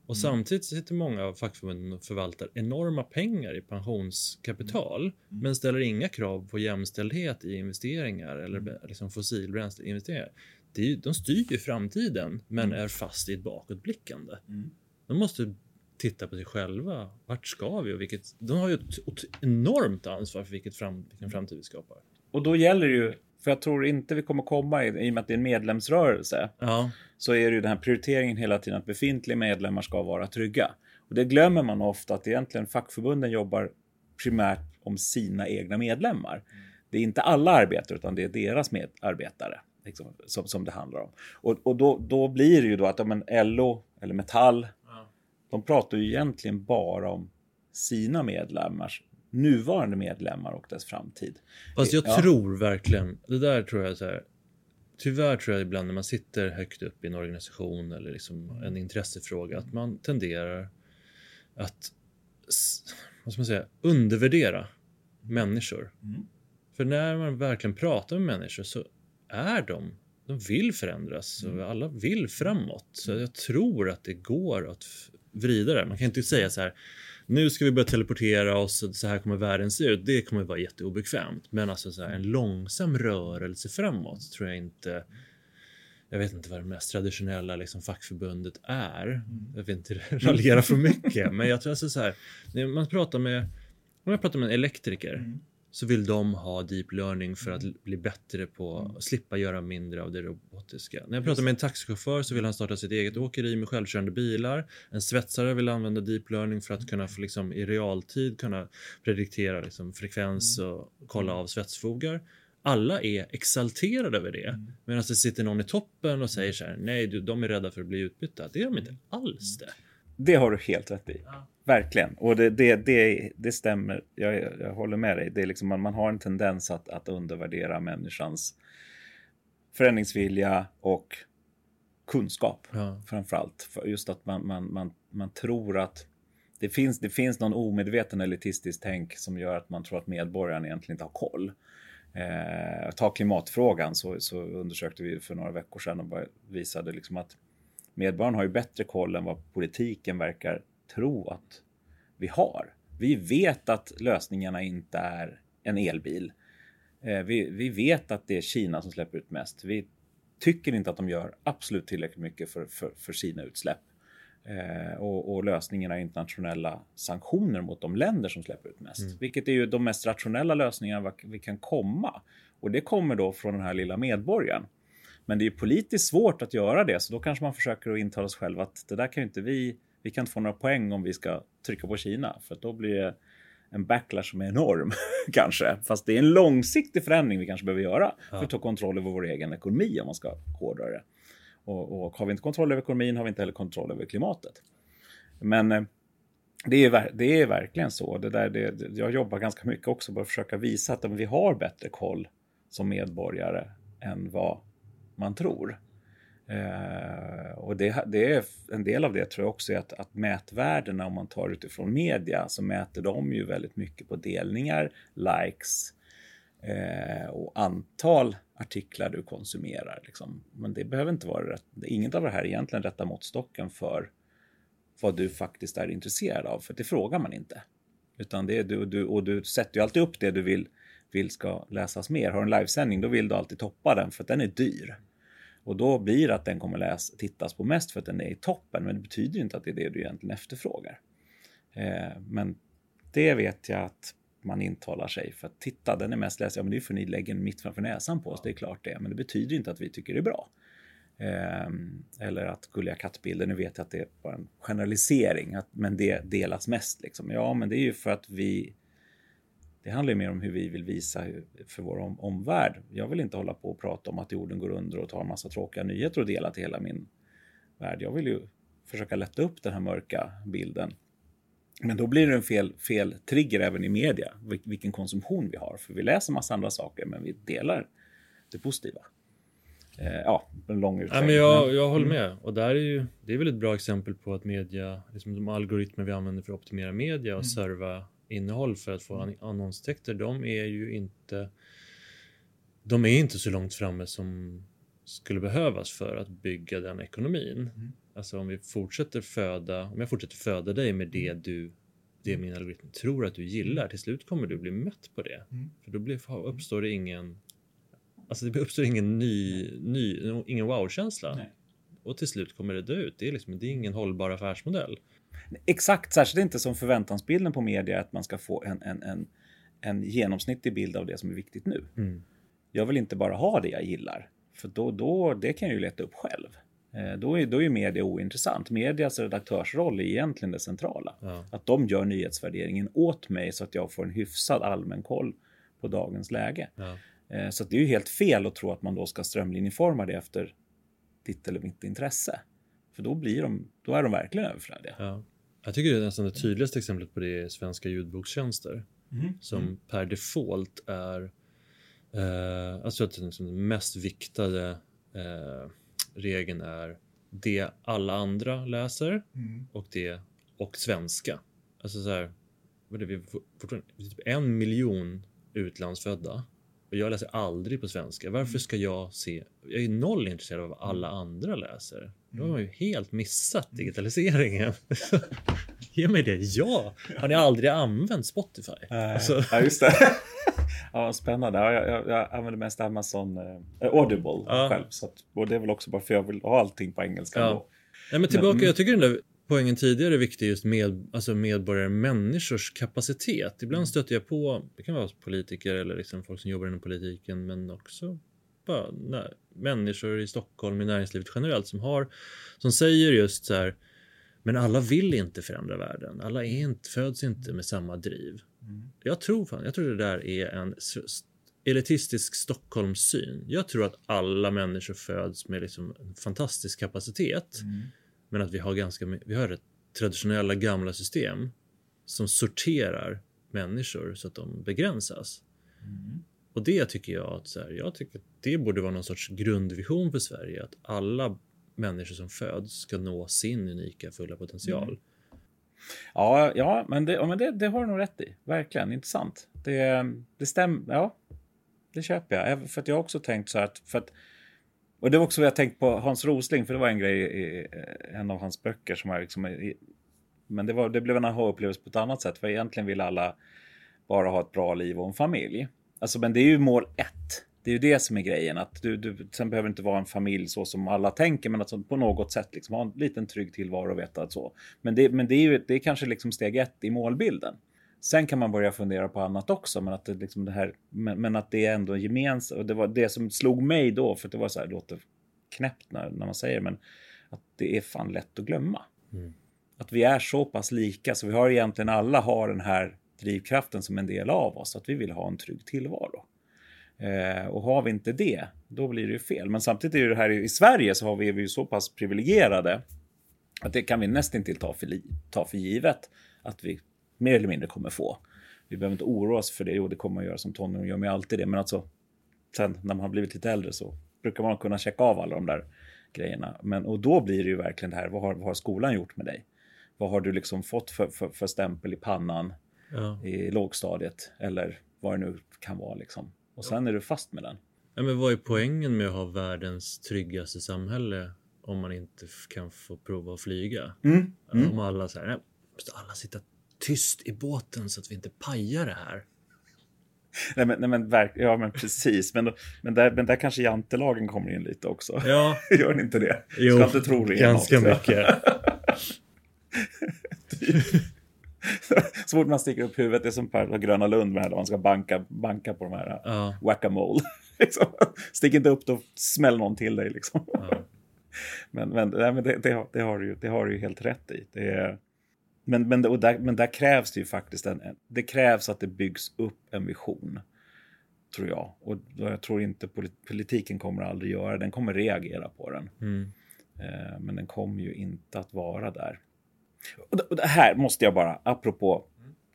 [SPEAKER 2] Och mm. samtidigt sitter många av fackförbunden och förvaltar enorma pengar i pensionskapital mm. mm. men ställer inga krav på jämställdhet i investeringar eller mm. liksom fossilbränsleinvesteringar det, de styr ju framtiden men mm. är fast i ett bakåtblickande. Mm. De måste titta på sig själva. Vart ska vi? Och vilket, de har ju ett, ett enormt ansvar för vilket fram, vilken framtid vi skapar.
[SPEAKER 1] Och då gäller det ju För jag tror inte vi kommer komma, i, i och med att det är en medlemsrörelse,
[SPEAKER 2] Ja,
[SPEAKER 1] så är det ju den här prioriteringen hela tiden att befintliga medlemmar ska vara trygga. Och det glömmer man ofta att egentligen fackförbunden jobbar primärt om sina egna medlemmar. Det är inte alla arbetare utan det är deras medarbetare liksom, som, som det handlar om. Och, och då, då blir det ju då att om en LO eller Metall, de pratar ju egentligen bara om sina medlemmars nuvarande medlemmar och dess framtid.
[SPEAKER 2] fast jag
[SPEAKER 1] Ja.
[SPEAKER 2] tror verkligen, det där tror jag så här. Tyvärr tror jag ibland när man sitter högt upp i en organisation eller liksom en intressefråga att man tenderar att vad ska man säga, undervärdera människor. För när man verkligen pratar med människor så är de, de vill förändras och alla vill framåt. Så jag tror att det går att vrida det. Man kan inte säga så här, nu ska vi börja teleportera oss så här kommer världen se ut. Det kommer vara jätteobekvämt. Men alltså så här, en långsam rörelse framåt tror jag inte jag vet inte vad det mest traditionella liksom, fackförbundet är. Jag vill inte raljera för mycket, men jag tror alltså så här. Man pratar med, om jag pratar med en elektriker så vill de ha deep learning för att bli bättre på att slippa göra mindre av det robotiska. När jag pratar med en taxichaufför så vill han starta sitt eget åkeri med självkörande bilar. En svetsare vill använda deep learning för att kunna få liksom, i realtid kunna prediktera liksom, frekvens och kolla av svetsfogar. Alla är exalterade över det. Medan det sitter någon i toppen och säger så här, nej, du, de är rädda för att bli utbytta. Det är de inte alls det.
[SPEAKER 1] Det har du helt rätt i. Verkligen. Och det, det, det, det stämmer. Jag, jag håller med dig. Det är liksom, man, man har en tendens att, att undervärdera människans förändringsvilja och kunskap.
[SPEAKER 2] Ja.
[SPEAKER 1] Framförallt. För just att man, man, man, man tror att det finns, det finns någon omedveten elitistisk tänk som gör att man tror att medborgarna egentligen inte har koll. Eh, ta klimatfrågan så, så undersökte vi för några veckor sedan och visade liksom att medborgarna har ju bättre koll än vad politiken verkar tro att vi har. Vi vet att lösningarna inte är en elbil. Eh, vi, vi vet att det är Kina som släpper ut mest. Vi tycker inte att de gör absolut tillräckligt mycket för, för, för sina utsläpp. Eh, och, och lösningen är internationella sanktioner mot de länder som släpper ut mest. Vilket är ju de mest rationella lösningarna vi kan komma. Och det kommer då från den här lilla medborgaren. Men det är politiskt svårt att göra det, så då kanske man försöker att intala sig själv att det där kan ju inte vi, vi kan inte få några poäng om vi ska trycka på Kina, för då blir det en backlash som är enorm, kanske. Fast det är en långsiktig förändring vi kanske behöver göra för att ta kontroll över vår egen ekonomi, om man ska hårdra det. Och, och har vi inte kontroll över ekonomin har vi inte heller kontroll över klimatet. Men eh, det är, det är verkligen så. Det där, det- jag jobbar ganska mycket också på att försöka visa att vi har bättre koll som medborgare än vad man tror. Eh, och det, det är en del av det tror jag också är att, att mätvärdena om man tar utifrån media så mäter de ju väldigt mycket på delningar, likes eh, och antal artiklar du konsumerar. Liksom. Men det behöver inte vara rätt. Inget av det här är egentligen rätta måttstocken för vad du faktiskt är intresserad av, för det frågar man inte. Utan det är du, du, och du sätter ju alltid upp det du vill, vill ska läsas mer. Har du en livesändning, då vill du alltid toppa den för att den är dyr. Och då blir det att den kommer läs, tittas på mest för att den är i toppen, men det betyder ju inte att det är det du egentligen efterfrågar. Eh, men det vet jag att man intalar sig för att titta, den är mest läst. Ja, men det är för ni lägger den mitt framför näsan på oss, det är klart det. Men det betyder inte att vi tycker det är bra. Eh, eller att gulliga kattbilder, nu vet jag att det är bara en generalisering, att, men det delas mest. Liksom. Ja, men det är ju för att vi... Det handlar ju mer om hur vi vill visa för vår om, omvärld. Jag vill inte hålla på och prata om att jorden går under och ta en massa tråkiga nyheter och dela till hela min värld. Jag vill ju försöka lätta upp den här mörka bilden. Men då blir det en fel, fel trigger även i media, vil- vilken konsumtion vi har. För vi läser massa andra saker, men vi delar det positiva. Eh, ja, en lång
[SPEAKER 2] Ja,
[SPEAKER 1] utläggning.
[SPEAKER 2] men jag, jag håller med. Och där är ju, det är väl ett bra exempel på att media, liksom de algoritmer vi använder för att optimera media och serva innehåll för att få an- annonstäkter, de är ju inte de är inte så långt framme som skulle behövas för att bygga den ekonomin. Alltså om vi fortsätter föda, om jag fortsätter föda dig med det du, det min algoritm tror att du gillar, till slut kommer du bli mätt på det. För då blir, uppstår det ingen, alltså det uppstår ingen ny, ny ingen wow-känsla. Och till slut kommer det dö ut. Det är liksom, det är ingen hållbar affärsmodell.
[SPEAKER 1] Exakt, särskilt inte som förväntansbilden på media att man ska få en, en, en, en genomsnittlig bild av det som är viktigt nu.
[SPEAKER 2] Mm.
[SPEAKER 1] jag vill inte bara ha det jag gillar. För då, då, det kan jag ju leta upp själv. Eh, då är, då är media ointressant. Medias redaktörsroll är egentligen det centrala.
[SPEAKER 2] Ja.
[SPEAKER 1] Att de gör nyhetsvärderingen åt mig så att jag får en hyfsad allmän koll på dagens läge.
[SPEAKER 2] Ja.
[SPEAKER 1] Eh, Så det är ju helt fel att tro att man då ska strömlinjeforma det efter ditt eller mitt intresse. För då, blir de, då är de verkligen överflödiga.
[SPEAKER 2] Ja. Jag tycker det är nästan det tydligaste exemplet på det är svenska ljudbokstjänster. Som per default är, eh, alltså att liksom den mest viktade eh, regeln är det alla andra läser och det och svenska. Alltså så här, vad är det, vi fortfarande typ en miljon utlandsfödda jag läser aldrig på svenska. Varför ska jag se? Jag är noll intresserad av vad alla andra läser. Då har man ju helt missat digitaliseringen. Ge mig det, ja! Har ni aldrig använt Spotify? Alltså,
[SPEAKER 1] Ja, just det. ja, spännande. Ja, jag, jag, jag använder mest Amazon eh, Audible
[SPEAKER 2] Ja.
[SPEAKER 1] själv. Så att, och det är väl också bara för jag vill ha allting på engelska.
[SPEAKER 2] Ja.
[SPEAKER 1] Då.
[SPEAKER 2] Nej, men tillbaka,
[SPEAKER 1] Men-
[SPEAKER 2] jag tycker den där poängen tidigare är viktig just med alltså medborgare, människors kapacitet. Ibland stöter jag på, det kan vara politiker eller liksom folk som jobbar inom politiken, men också bara nä, människor i Stockholm, i näringslivet generellt som har, som säger just så här, men alla vill inte förändra världen. Alla är inte, föds inte med samma driv. Jag tror fan, jag tror det där är en elitistisk Stockholmssyn. Jag tror att alla människor föds med liksom en fantastisk kapacitet. Men att vi har ganska vi har ett traditionella gamla system som sorterar människor så att de begränsas. Och det tycker jag att så här, jag tycker att det borde vara någon sorts grundvision för Sverige att alla människor som föds ska nå sin unika fulla potential.
[SPEAKER 1] Ja, ja, men, det, ja, men det, det har du nog rätt i. Verkligen intressant. Det, det stämmer. Ja, det köper jag. För att jag har också tänkt så här att, för att och det var också vad jag tänkt på Hans Rosling, för det var en grej i eh, en av hans böcker som jag liksom i, men det, var, det blev en aha-upplevelse på ett annat sätt, för egentligen vill alla bara ha ett bra liv och en familj. Alltså, men det är ju mål ett. Det är ju det som är grejen. Att du, du, sen behöver det inte vara en familj så som alla tänker, men att på något sätt liksom ha en liten trygg tillvaro och veta att så. Men det, men det är ju det är kanske liksom steg ett i målbilden. Sen kan man börja fundera på annat också, men att det, liksom det här, men, men att det är ändå gemensamt. Och det var det som slog mig då, för det var så här, det låter knäppt när, när man säger, men att det är fan lätt att glömma.
[SPEAKER 2] Mm.
[SPEAKER 1] Att vi är så pass lika, så vi har egentligen alla har den här drivkraften som en del av oss, att vi vill ha en trygg tillvaro. Eh, och har vi inte det, då blir det ju fel. Men samtidigt är ju det här i Sverige så har vi, är vi ju så pass privilegierade att det kan vi nästan inte ta för, ta för givet att vi mer eller mindre kommer få. Vi behöver inte oroa oss för det, jo det kommer man göra som tonåring, gör man alltid det, men alltså sen när man har blivit lite äldre så brukar man kunna checka av alla de där grejerna. Men, och då blir det ju verkligen det här, vad har, vad har skolan gjort med dig? Vad har du liksom fått för, för, för stämpel i pannan
[SPEAKER 2] Ja.
[SPEAKER 1] i lågstadiet eller vad det nu kan vara liksom. Och sen är du fast med den.
[SPEAKER 2] Ja, men vad är poängen med att ha världens tryggaste samhälle om man inte kan få prova att flyga?
[SPEAKER 1] Mm.
[SPEAKER 2] Om alla säger, nej, måste alla sitta tyst i båten så att vi inte pajar det här.
[SPEAKER 1] Nej men, nej, men, verk, ja, men precis. Men, då, men, där, men där kanske jantelagen kommer in lite också.
[SPEAKER 2] Ja,
[SPEAKER 1] Gör den inte det?
[SPEAKER 2] jo,
[SPEAKER 1] Ska inte tro det
[SPEAKER 2] ganska
[SPEAKER 1] något.
[SPEAKER 2] mycket.
[SPEAKER 1] Så fort man sticker upp huvudet, det är som på Gröna Lund med här, man ska banka, banka på de här
[SPEAKER 2] Ja,
[SPEAKER 1] whack-a-mole. liksom. Stick inte upp, då smäller någon till dig. Liksom.
[SPEAKER 2] ja.
[SPEAKER 1] Men, men, nej, men det, det, har, det, har du ju, det har du ju helt rätt i. Det är, men, men, och där, men där krävs det ju faktiskt en, det krävs att det byggs upp en vision. Tror jag. Och jag tror inte polit- politiken kommer aldrig göra det. Den kommer reagera på den.
[SPEAKER 2] Mm.
[SPEAKER 1] Eh, men den kommer ju inte att vara där. Och det, och det här måste jag bara, apropå.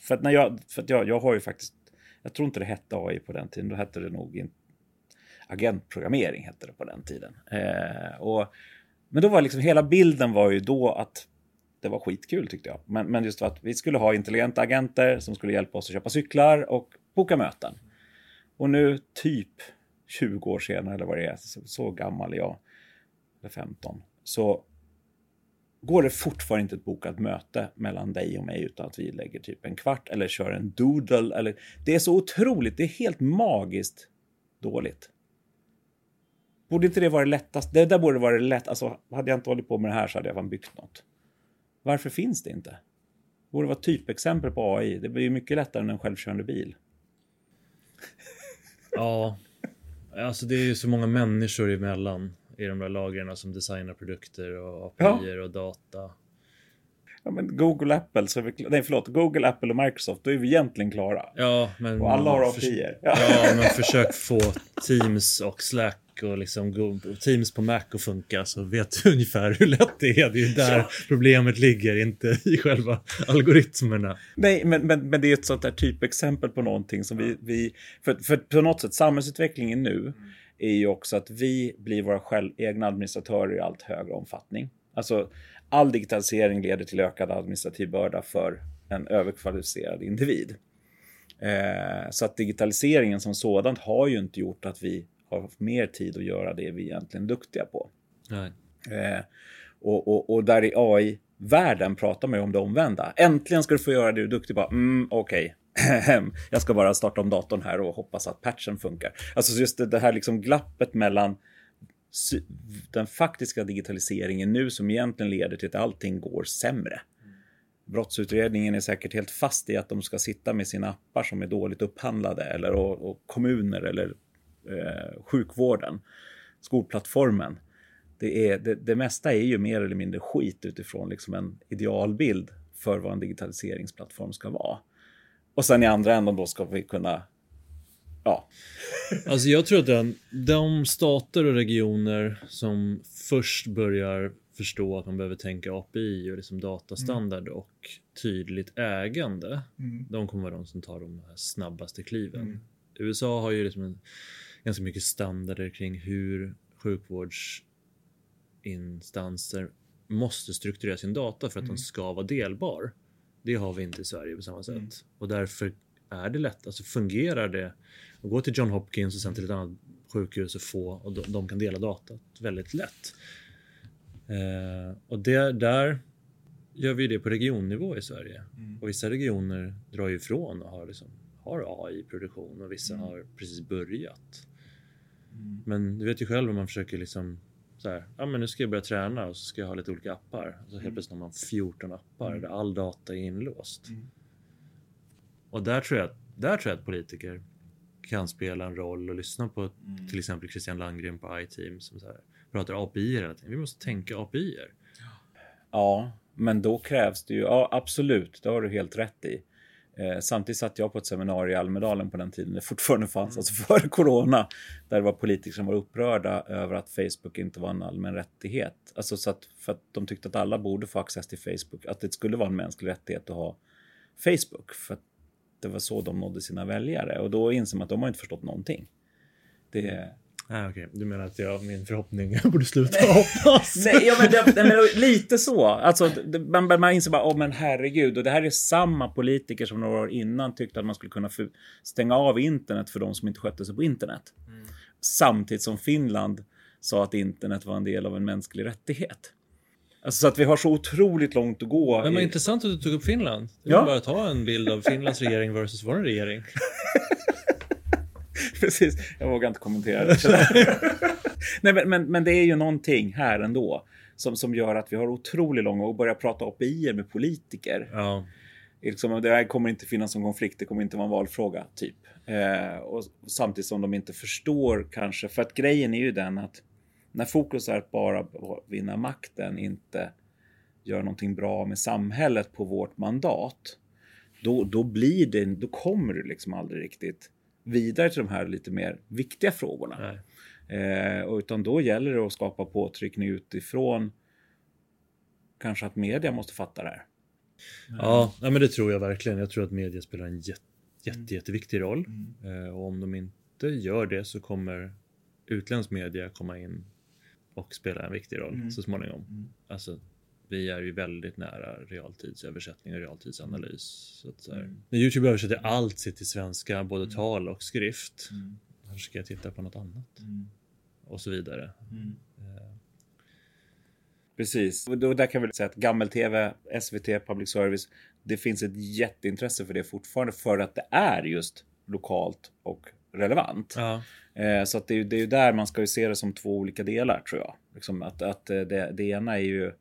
[SPEAKER 1] För att, när jag, för att jag, jag har ju faktiskt, jag tror inte det hette AI på den tiden. Då hette det nog in, agentprogrammering hette det på den tiden. Eh, och, men då var liksom hela bilden var ju då att det var skitkul tyckte jag. Men, men just för att vi skulle ha intelligenta agenter som skulle hjälpa oss att köpa cyklar och boka möten. Och nu typ 20 år senare eller vad det är, så, så gammal är jag, eller 15, så går det fortfarande inte ett bokat möte mellan dig och mig utan att vi lägger typ en kvart eller kör en doodle. Eller, det är så otroligt, det är helt magiskt dåligt. Borde inte det vara det lättaste? Det där borde vara det lätt. Alltså, hade jag inte hållit på med det här så hade jag fan byggt något. Varför finns det inte? Det borde vara typexempel på AI. Det blir ju mycket lättare än en självkörande bil.
[SPEAKER 2] ja. Alltså det är ju så många människor emellan i de där lagren som designar produkter och API ja. och data.
[SPEAKER 1] Ja, men Google, Apple, så vi, nej förlåt, Google, Apple och Microsoft, då är vi egentligen klara.
[SPEAKER 2] Ja, men...
[SPEAKER 1] Och alla har API.
[SPEAKER 2] Ja. ja, men försök få Teams och Slack och liksom Teams på Mac att funka så vet du ungefär hur lätt det är. Det är där ja. problemet ligger, inte i själva algoritmerna.
[SPEAKER 1] Nej, men, men, men det är ett sånt där typexempel på någonting som vi... vi för, för på något sätt, samhällsutvecklingen nu mm. är ju också att vi blir våra själv, egna administratörer i allt högre omfattning. Alltså, all digitalisering leder till ökad administrativ börda för en överkvalificerad individ. Eh, så att digitaliseringen som sådant har ju inte gjort att vi har mer tid att göra det vi egentligen är duktiga på. Eh, och, och, och, där i AI-världen pratar man ju om det omvända. Äntligen ska du få göra det du är duktig på. Mm, Okej, okay. jag ska bara starta om datorn här och hoppas att patchen funkar. Alltså just det, det här liksom glappet mellan den faktiska digitaliseringen nu som egentligen leder till att allting går sämre. Brottsutredningen är säkert helt fast i att de ska sitta med sina appar som är dåligt upphandlade eller och, och kommuner eller eh, sjukvården, skolplattformen. Det, är, det, det, mesta är ju mer eller mindre skit utifrån liksom en idealbild för vad en digitaliseringsplattform ska vara. Och sen i andra änden då ska vi kunna ja.
[SPEAKER 2] Alltså jag tror att den, de stater och regioner som först börjar förstå att man behöver tänka API och liksom datastandard mm. och tydligt ägande. Mm. De kommer vara de som tar de snabbaste kliven. Mm. USA har ju liksom en, ganska mycket standarder kring hur sjukvårdsinstanser måste strukturera sin data för att den mm. ska vara delbar. Det har vi inte i Sverige på samma sätt mm. och därför är det lätt, alltså fungerar det att gå till John Hopkins och sen till ett annat sjukhus och få och de, de kan dela data väldigt lätt. Eh, och det, där gör vi det på regionnivå i Sverige mm. och vissa regioner drar ju ifrån och har, liksom, har AI-produktion och vissa mm. har precis börjat. Mm. Men du vet ju själv om man försöker liksom så här, ja men nu ska jag börja träna och så ska jag ha lite olika appar. Så helt mm. plötsligt har man 14 appar mm. där all data är inlåst. Mm. Och där tror jag, där tror jag att politiker kan spela en roll och lyssna på mm. till exempel Christian Landgren på iTeam som så här, pratar API hela tiden. Vi måste tänka API.
[SPEAKER 1] Ja, men då krävs det ju, ja absolut, det har du helt rätt i. Eh, samtidigt satt jag på ett seminarium i Almedalen på den tiden det fortfarande fanns, mm. alltså före corona, där det var politiker som var upprörda över att Facebook inte var en allmän rättighet. Alltså så att, för att de tyckte att alla borde få access till Facebook, att det skulle vara en mänsklig rättighet att ha Facebook. För att det var så de nådde sina väljare och då inser man att de har inte förstått någonting. Det,
[SPEAKER 2] Ah, okay. Du menar att jag, min förhoppning borde sluta hoppas?
[SPEAKER 1] Nej, ja, men, det, men, lite så. Alltså, det, man, man inser bara, oh, men herregud. Och det här är samma politiker som några år innan tyckte att man skulle kunna stänga av internet för de som inte skötte sig på internet. Mm. Samtidigt som Finland sa att internet var en del av en mänsklig rättighet. Alltså så att vi har så otroligt långt att gå.
[SPEAKER 2] Men vad i... intressant att du tog upp Finland. Du ja. bara ta en bild av Finlands regering versus vår regering.
[SPEAKER 1] Precis, jag vågar inte kommentera det. Nej, men, men, men, det är ju någonting här ändå som, som gör att vi har otroligt långa och börjar prata API med politiker. Ja. Liksom, det här kommer inte finnas någon konflikt, det kommer inte vara en valfråga, typ. Eh, och samtidigt som de inte förstår kanske, för att grejen är ju den att när fokus är att bara vinna makten, inte göra någonting bra med samhället på vårt mandat, då, då blir det, då kommer du liksom aldrig riktigt vidare till de här lite mer viktiga frågorna. Eh, utan då gäller det att skapa påtryckning utifrån kanske att media måste fatta det här.
[SPEAKER 2] Ja, men det tror jag verkligen. Jag tror att media spelar en jätte, jätte, jätteviktig roll. Mm. Eh, och om de inte gör det så kommer utländsk media komma in och spela en viktig roll mm. så småningom. Mm. Alltså, vi är ju väldigt nära realtidsöversättning och realtidsanalys. Så att så mm. När Youtube översätter allt sitt till svenska, både mm. tal och skrift. Mm. Här ska jag titta på något annat. Mm. Och så vidare. Mm.
[SPEAKER 1] Eh. Precis, och där kan vi säga att gammel-tv, SVT, public service, det finns ett jätteintresse för det fortfarande för att det är just lokalt och relevant. Ja. Eh, så att det, är, det är ju där man ska ju se det som två olika delar tror jag. Liksom att, att eh, det, det ena är ju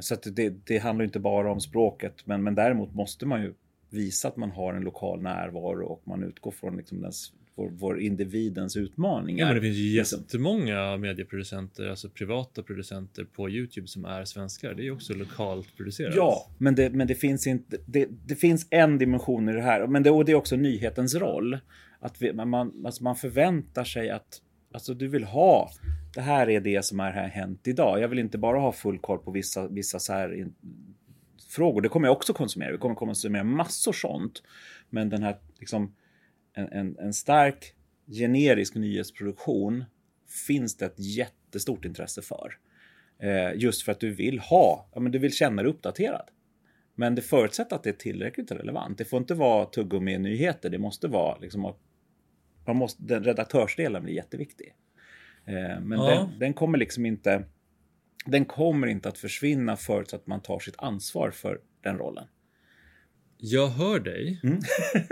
[SPEAKER 1] så att det, det handlar inte bara om språket, men, men däremot måste man ju visa att man har en lokal närvaro och man utgår från liksom den vår, vår individens utmaningar.
[SPEAKER 2] Ja, men det finns ju
[SPEAKER 1] Liksom.
[SPEAKER 2] jättemånga medieproducenter, alltså privata producenter på Youtube som är svenskar. Det är ju också lokalt producerat.
[SPEAKER 1] Ja, men det, men det finns inte. Det, det finns en dimension i det här, men det, och det är också nyhetens roll. Att vi, man, alltså man förväntar sig att alltså du vill ha. Det här är det som är här hänt idag. Jag vill inte bara ha full koll på vissa, vissa så här in, frågor. Det kommer jag också konsumera. Vi kommer konsumera massor sånt. Men den här liksom en, en, en stark generisk nyhetsproduktion finns det ett jättestort intresse för. Eh, just för att du vill ha, ja, men du vill känna dig uppdaterad. Men det förutsätter att det är tillräckligt relevant. Det får inte vara tuggummi-nyheter. Det måste vara liksom man måste, den redaktörsdelen blir jätteviktig. Eh, men
[SPEAKER 2] Ja.
[SPEAKER 1] den, den kommer liksom inte den kommer inte att försvinna förutsatt att man tar sitt ansvar för den rollen.
[SPEAKER 2] Jag hör dig.
[SPEAKER 1] Mm.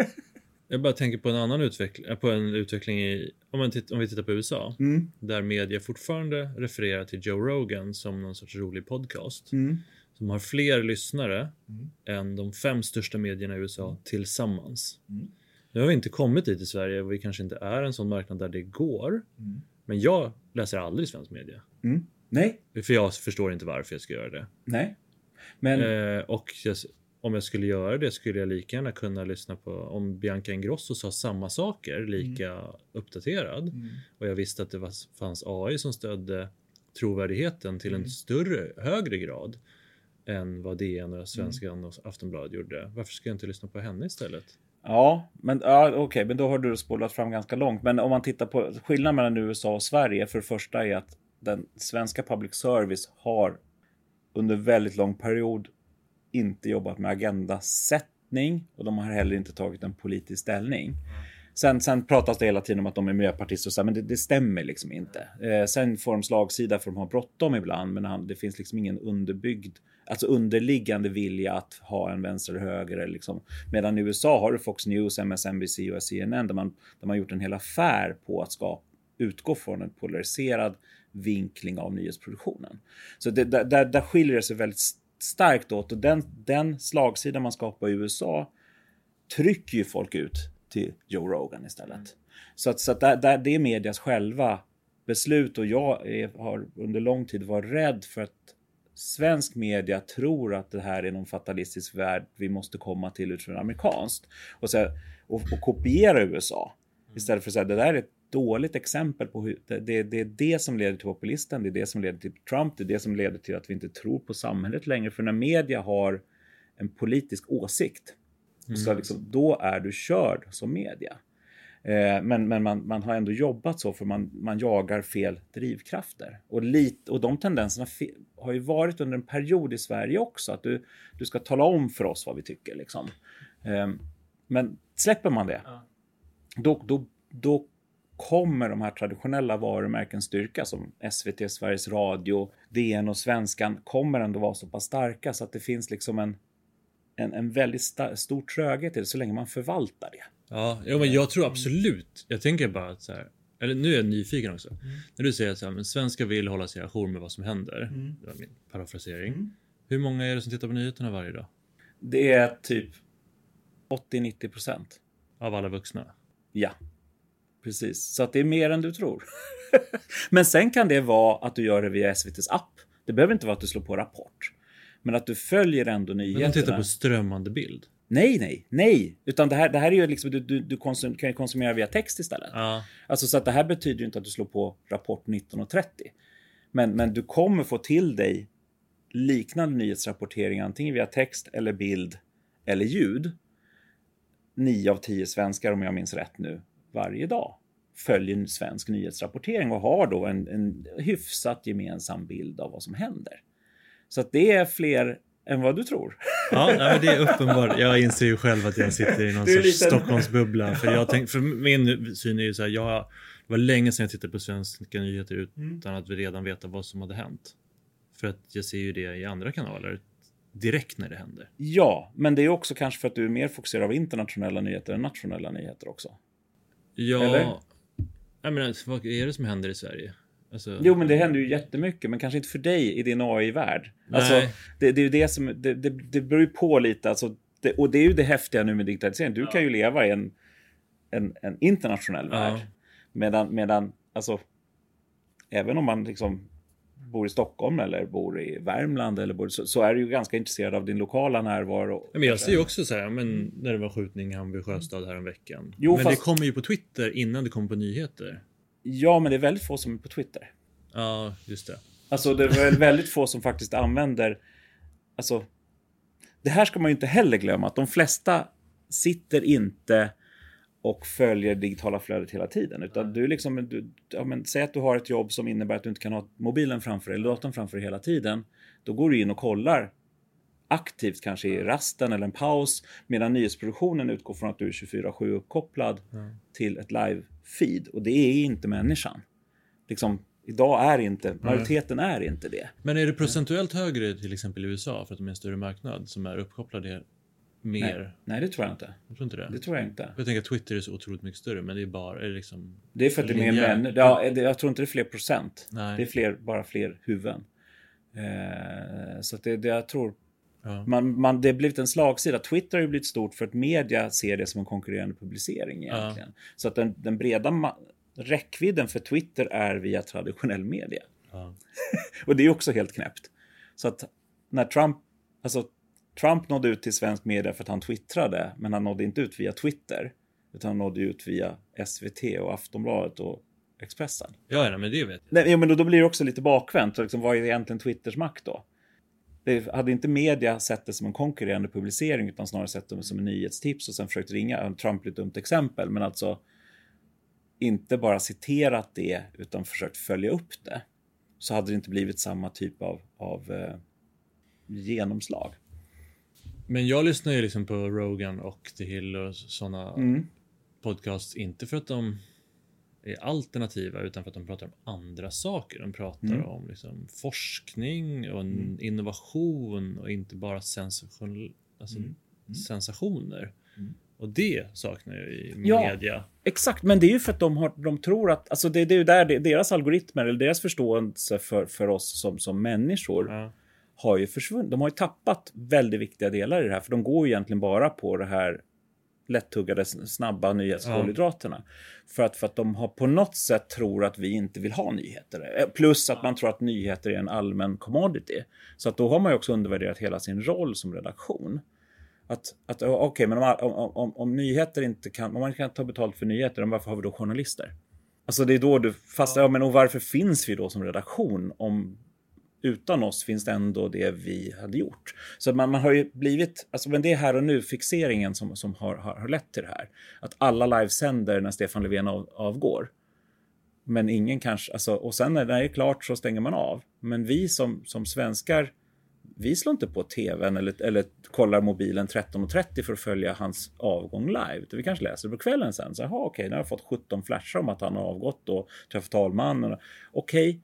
[SPEAKER 2] jag bara tänker på en annan utveckling, på en utveckling i, om, man titt, om vi tittar på USA.
[SPEAKER 1] Mm.
[SPEAKER 2] Där media fortfarande refererar till Joe Rogan som någon sorts rolig podcast.
[SPEAKER 1] Mm.
[SPEAKER 2] Som har fler lyssnare än de fem största medierna i USA tillsammans.
[SPEAKER 1] Mm.
[SPEAKER 2] Nu har vi inte kommit dit i Sverige och vi kanske inte är en sån marknad där det går.
[SPEAKER 1] Mm.
[SPEAKER 2] Men jag läser aldrig svensk media.
[SPEAKER 1] Mm. Nej,
[SPEAKER 2] För jag förstår inte varför jag ska göra det.
[SPEAKER 1] nej. Men
[SPEAKER 2] Eh, och jag, om jag skulle göra det skulle jag lika gärna kunna lyssna på om Bianca Ingrosso sa samma saker lika uppdaterad. Och jag visste att det var, fanns AI som stödde trovärdigheten till en större, högre grad än vad DN och Svenskan och Aftonbladet gjorde. Varför ska jag inte lyssna på henne istället?
[SPEAKER 1] Ja, men ja, okej, men då har du spolat fram ganska långt. Men om man tittar på skillnaden mellan USA och Sverige. För det första är att den svenska public service har under väldigt lång period inte jobbat med agendasättning och de har heller inte tagit en politisk ställning. Sen, sen pratas det hela tiden om att de är miljöpartister och så, här, men det, det stämmer liksom inte. Eh, sen får de slagsida för de har bråttom ibland, men han, det finns liksom ingen underbyggd, alltså underliggande vilja att ha en vänster eller höger. Liksom. Medan i USA har du Fox News, MSNBC och CNN där man, där man gjort en hel affär på att skapa, utgå från en polariserad vinkling av nyhetsproduktionen. Så det, där, där, där skiljer det sig väldigt starkt åt och den, den slagsida man skapar i USA trycker ju folk ut till Joe Rogan istället. Så att, så att där, där, det är medias själva beslut och jag är, har under lång tid varit rädd för att svensk media tror att det här är någon fatalistisk värld vi måste komma till utifrån amerikanskt och, så här, och, och kopiera USA istället för att säga det där är ett dåligt exempel på hur det, det, det är det som leder till populisten, det är det som leder till Trump, det är det som leder till att vi inte tror på samhället längre. För när media har en politisk åsikt, så liksom, då är du körd som media. Eh, men men man, man har ändå jobbat så för man, man jagar fel drivkrafter. Och, lit, och de tendenserna har ju varit under en period i Sverige också. Att du, du ska tala om för oss vad vi tycker. Liksom. Eh, men släpper man det, då, då, då kommer de här traditionella varumärkens styrka som SVT, Sveriges Radio, DN och Svenskan kommer ändå vara så pass starka så att det finns liksom en, en, en väldigt stor tröghet i det så länge man förvaltar det.
[SPEAKER 2] Ja, ja men jag tror absolut. Jag tänker bara att så här, eller nu är jag nyfiken också.
[SPEAKER 1] Mm.
[SPEAKER 2] När du säger men svenskar vill hålla sig ajour med vad som händer.
[SPEAKER 1] Mm.
[SPEAKER 2] Det var min parafrasering. Hur många är det som tittar på nyheterna varje dag?
[SPEAKER 1] Det är typ 80-90 procent.
[SPEAKER 2] Av alla vuxna?
[SPEAKER 1] Ja, precis. Så att det är mer än du tror. Men sen kan det vara att du gör det via SVTs app. Det behöver inte vara att du slår på Rapport. Men att du följer ändå
[SPEAKER 2] Men
[SPEAKER 1] nyheterna.
[SPEAKER 2] de tittar på strömmande bild?
[SPEAKER 1] Nej, nej, nej. Utan det här, det här är ju liksom, du, du, du konsum, kan ju konsumera via text istället.
[SPEAKER 2] Ja.
[SPEAKER 1] Alltså så att det här betyder ju inte att du slår på Rapport 19.30. Men, men du kommer få till dig liknande nyhetsrapportering antingen via text eller bild eller ljud. 9 av 10 svenskar, om jag minns rätt nu, varje dag följer svensk nyhetsrapportering och har då en, en hyfsat gemensam bild av vad som händer. Så att det är fler än vad du tror.
[SPEAKER 2] Ja, nej, det är uppenbart. Jag inser ju själv att jag sitter i någon sorts
[SPEAKER 1] lite-
[SPEAKER 2] Stockholmsbubbla. För, jag tänk, för min syn är ju så här, jag, det var länge sedan jag tittade på svenska nyheter utan att vi redan veta vad som hade hänt. För att jag ser ju det i andra kanaler direkt när det händer.
[SPEAKER 1] Ja, men det är också kanske för att du är mer fokuserad av internationella nyheter än nationella nyheter också.
[SPEAKER 2] Ja,
[SPEAKER 1] Eller?
[SPEAKER 2] jag menar, vad är det som händer i Sverige? Alltså,
[SPEAKER 1] Jo, men det händer ju jättemycket, men kanske inte för dig i din AI-värld. Alltså, det, det är ju det som, det, det, det beror ju på lite, alltså, det, och det är ju det häftiga nu med digitalisering. Du kan ju leva i en, en, en internationell
[SPEAKER 2] Ja.
[SPEAKER 1] värld. Medan, medan, alltså, även om man liksom bor i Stockholm eller bor i Värmland eller bor, så, så är du ju ganska intresserad av din lokala närvaro.
[SPEAKER 2] Ja, Men jag ser ju också så här, men när det var skjutning i Hammarby sjöstad här en veckan.
[SPEAKER 1] Jo,
[SPEAKER 2] men
[SPEAKER 1] fast-
[SPEAKER 2] det kommer ju på Twitter innan det kommer på nyheter.
[SPEAKER 1] Ja, men det är väldigt få som är på Twitter.
[SPEAKER 2] Ja, just det.
[SPEAKER 1] Alltså det är väl väldigt få som faktiskt använder, alltså det här ska man ju inte heller glömma att de flesta sitter inte och följer digitala flödet hela tiden. Utan du liksom, du, ja, men, säg att du har ett jobb som innebär att du inte kan ha mobilen framför dig eller datorn framför dig hela tiden. Då går du in och kollar aktivt kanske i rasten eller en paus medan nyhetsproduktionen utgår från att du är 24-7 uppkopplad till ett live-feed och det är inte människan. Liksom, idag är inte, majoriteten är inte det.
[SPEAKER 2] Men är det procentuellt högre till exempel i USA för att de är en större marknad som är uppkopplade mer?
[SPEAKER 1] Nej, nej, det tror jag inte.
[SPEAKER 2] Jag tror inte det.
[SPEAKER 1] Det tror jag inte.
[SPEAKER 2] Jag tänker att Twitter är så otroligt mycket större, men det är bara är det liksom.
[SPEAKER 1] Det är för att det är mer
[SPEAKER 2] Linjär.
[SPEAKER 1] män. Ja, jag tror inte det är fler procent.
[SPEAKER 2] Nej.
[SPEAKER 1] Det är fler, bara fler huvuden. Eh, så det, det jag tror
[SPEAKER 2] Ja.
[SPEAKER 1] man, man, det har blivit en slagsida. Twitter har ju blivit stort för att media ser det som en konkurrerande publicering egentligen. Så att den, den breda räckvidden för Twitter är via traditionell media.
[SPEAKER 2] Ja.
[SPEAKER 1] Och det är också helt knäppt. Så att när Trump, alltså Trump nådde ut till svensk media för att han twittrade, men han nådde inte ut via Twitter, utan han nådde ut via SVT och Aftonbladet och Expressen.
[SPEAKER 2] Ja, men det vet jag.
[SPEAKER 1] Nej, ja, men då, då blir det också lite bakvänt. Så Liksom, vad är egentligen Twitters makt då? Det, hade inte media sett det som en konkurrerande publicering utan snarare sett det som en nyhetstips och sen försökt ringa. Trump är ett dumt exempel, men alltså inte bara citerat det utan försökt följa upp det. Så hade det inte blivit samma typ av, av eh, genomslag.
[SPEAKER 2] Men jag lyssnar ju liksom på Rogan och The Hill och sådana
[SPEAKER 1] Mm.
[SPEAKER 2] podcasts, inte för att de är alternativa utan för att de pratar om andra saker. De pratar
[SPEAKER 1] Mm.
[SPEAKER 2] om liksom forskning och en innovation och inte bara sensation, alltså sensationer. Och det saknar jag i
[SPEAKER 1] Ja.
[SPEAKER 2] media.
[SPEAKER 1] Exakt, men det är ju för att de, har, de tror att, alltså det, det är ju där det, deras algoritmer eller deras förståelse för, för oss som, som människor
[SPEAKER 2] Ja.
[SPEAKER 1] har ju försvunnit. De har ju tappat väldigt viktiga delar i det här, för de går ju egentligen bara på det här lättuggade, snabba nyhetskolhydraterna. För, att, för att de har på något sätt tror att vi inte vill ha nyheter. Eh, Plus att man tror att nyheter är en allmän commodity. Så att då har man ju också undervärderat hela sin roll som redaktion. Att, att ja, okej, men om, om, om, om nyheter inte kan, om man kan ta betalt för nyheter, varför har vi då journalister? Alltså det är då du, fast ja. men och varför finns vi då som redaktion om utan oss finns det ändå det vi hade gjort. Så man, man har ju blivit, alltså men det är här och nu fixeringen som, som har, har, har lett till det här. Att alla livesänder när Stefan Löfven av, avgår. Men ingen kanske, alltså, och sen när det är klart så stänger man av. Men vi som, som svenskar, vi slår inte på tvn eller, eller kollar mobilen 13.30 för att följa hans avgång live. Vi kanske läser det på kvällen sen. Så, aha, okej, nu har jag fått 17 flashar om att han har avgått och träffat talmannen. Okej,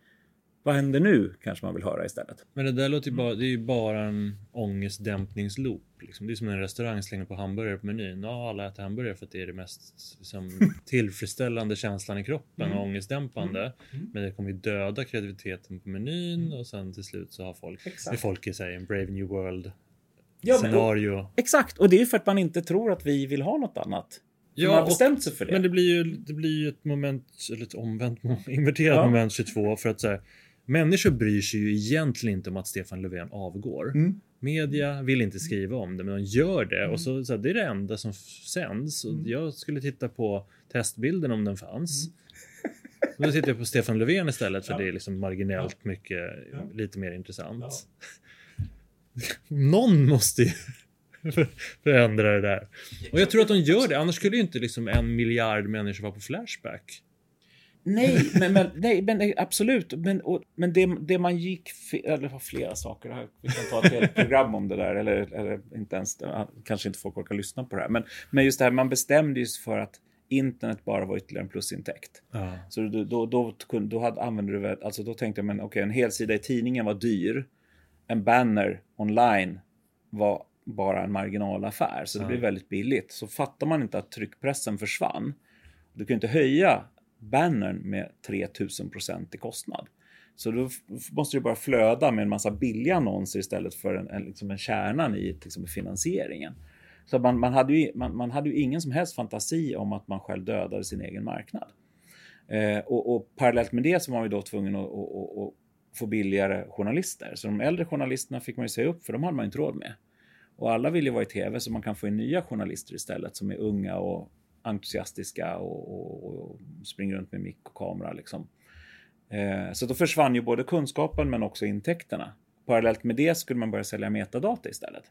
[SPEAKER 1] vad händer nu? Kanske man vill höra istället.
[SPEAKER 2] Men det där låter ju bara, det är ju bara en ångestdämpningsloop. Liksom. Det är som en restaurang slänger på hamburgare på menyn. Ja, alla äter hamburgare för att det är det mest liksom, tillfredsställande känslan i kroppen och ångestdämpande. Men det kommer ju döda kreativiteten på menyn och sen till slut så har folk,
[SPEAKER 1] Exakt.
[SPEAKER 2] är folk i sig en Brave New World
[SPEAKER 1] Ja, men, och,
[SPEAKER 2] scenario.
[SPEAKER 1] exakt, och det är för att man inte tror att vi vill ha något annat. För man har bestämt sig för det.
[SPEAKER 2] Men det blir ju, det blir ju ett moment, eller ett omvänt, inverterat
[SPEAKER 1] Ja.
[SPEAKER 2] moment 22 för att så här, människor bryr sig ju egentligen inte om att Stefan Löfven avgår.
[SPEAKER 1] Mm.
[SPEAKER 2] Media vill inte skriva om det, men de gör det och så, så här, det är det enda som sänds. Och Jag skulle titta på testbilden om den fanns. Men Då tittar jag på Stefan Löfven istället för det är liksom marginellt mycket, lite mer intressant. Någon måste ju förändra det där. Och jag tror att de gör det, annars skulle ju inte liksom en miljard människor vara på Flashback.
[SPEAKER 1] Nej, men, men, nej, men absolut. Men, och, men det, det man gick... fe- Eller var flera saker. Här. Vi kan ta ett helt program om det där. Eller, eller inte ens... Kanske inte folk orkar lyssna på det här. Men, men just det här, man bestämde just för att internet bara var ytterligare en plusintäkt.
[SPEAKER 2] Ja.
[SPEAKER 1] Så då, då, då, då hade, använde du. Alltså då tänkte jag, men okej, en helsida i tidningen var dyr. En banner online var bara en marginalaffär. Så det
[SPEAKER 2] Ja.
[SPEAKER 1] blev väldigt billigt. Så fattar man inte att tryckpressen försvann. Du kan inte höja bannern med 3000 procent i kostnad. Så då måste det bara flöda med en massa billiga annonser istället för en, en, liksom en kärnan i liksom, finansieringen. Så man, man, hade ju, man, man hade ju ingen som helst fantasi om att man själv dödade sin egen marknad. Eh, och, och, parallellt med det så var man ju då tvungen att, att, att, få billigare journalister. Så de äldre journalisterna fick man ju säga upp för de hade man inte råd med. Och alla vill ju vara i tv så man kan få in nya journalister istället som är unga och entusiastiska och, och, och springer runt med mick och kamera. Liksom. Eh, så då försvann ju både kunskapen men också intäkterna. Parallellt med det skulle man börja sälja metadata istället.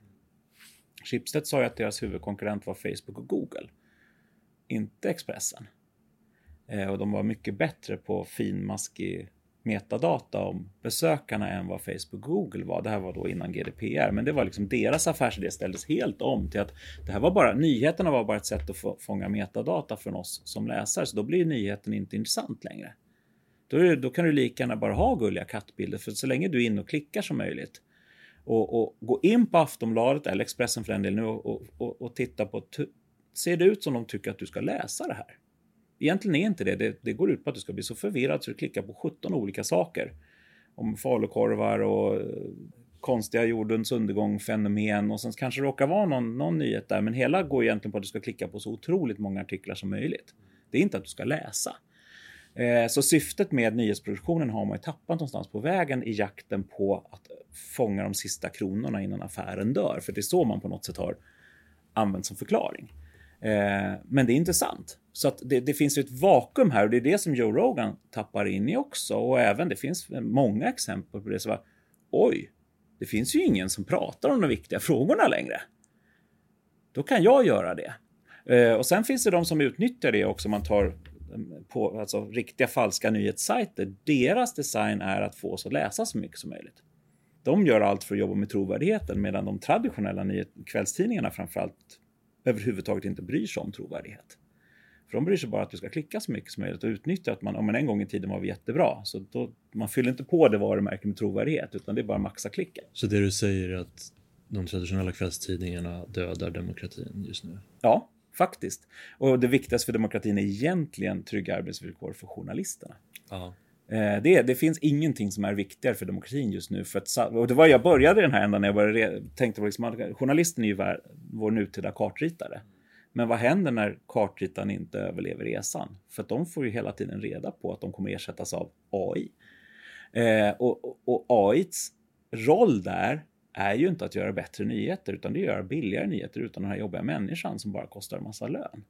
[SPEAKER 1] Schibsted sa ju att deras huvudkonkurrent var Facebook och Google, inte Expressen. Eh, och de var mycket bättre på finmaskig metadata om besökarna än vad Facebook och Google var. Det här var då innan GDPR, men det var liksom deras affärsidé ställdes helt om till att det här var bara nyheterna var bara ett sätt att få, fånga metadata från oss som läsare, så då blir nyheten inte intressant längre. Då, då kan du lika gärna bara ha gulliga kattbilder, för så länge du är inne och klickar som möjligt och, och gå in på Aftonbladet eller Expressen för den delen och, och, och, och titta på ser det ut som de tycker att du ska läsa det här? Egentligen är inte det. det. Det går ut på att du ska bli så förvirrad så du klickar på 17 olika saker. Om falukorvar och eh, konstiga jordens undergång, fenomen och sen kanske det råkar vara någon, någon nyhet där. Men hela går egentligen på att du ska klicka på så otroligt många artiklar som möjligt. Det är inte att du ska läsa. Eh, så syftet med nyhetsproduktionen har man ju tappat någonstans på vägen i jakten på att fånga de sista kronorna innan affären dör. För det är så man på något sätt har använt som förklaring. Eh, men det är intressant. Så att det, det, finns ju ett vakuum här och det är det som Joe Rogan tappar in i också. Och även det finns många exempel på det. Så var, Oj, det finns ju ingen som pratar om de viktiga frågorna längre. Då kan jag göra det. Eh, och sen finns det de som utnyttjar det också. Man tar mm, på alltså, riktiga falska nyhetssajter. Deras design är att få oss att läsa så mycket som möjligt. De gör allt för att jobba med trovärdigheten medan de traditionella nyhet, kvällstidningarna framförallt överhuvudtaget inte bryr sig om trovärdighet. För de bryr sig bara att du ska klicka så mycket som möjligt och utnyttja att man, om man en gång i tiden var jättebra. Så då, man fyller inte på det varumärket med trovärdighet utan det är bara maxa klicken.
[SPEAKER 2] Så det du säger är att de traditionella kvällstidningarna dödar demokratin just nu?
[SPEAKER 1] Ja, faktiskt. Och det viktigaste för demokratin är egentligen trygga arbetsvillkor för journalisterna.
[SPEAKER 2] Aha.
[SPEAKER 1] Eh, det, det, finns ingenting som är viktigare för demokratin just nu. För att, och det var jag började i den här ändan när jag började, tänkte liksom att journalisten är ju vår, vår nutida kartritare. Men vad händer när kartritaren inte överlever resan? För att de får ju hela tiden reda på att de kommer ersättas av AI. Eh, och, och, och AIs roll där är ju inte att göra bättre nyheter utan det är att göra billigare nyheter utan den här jobbiga människan som bara kostar en massa lön.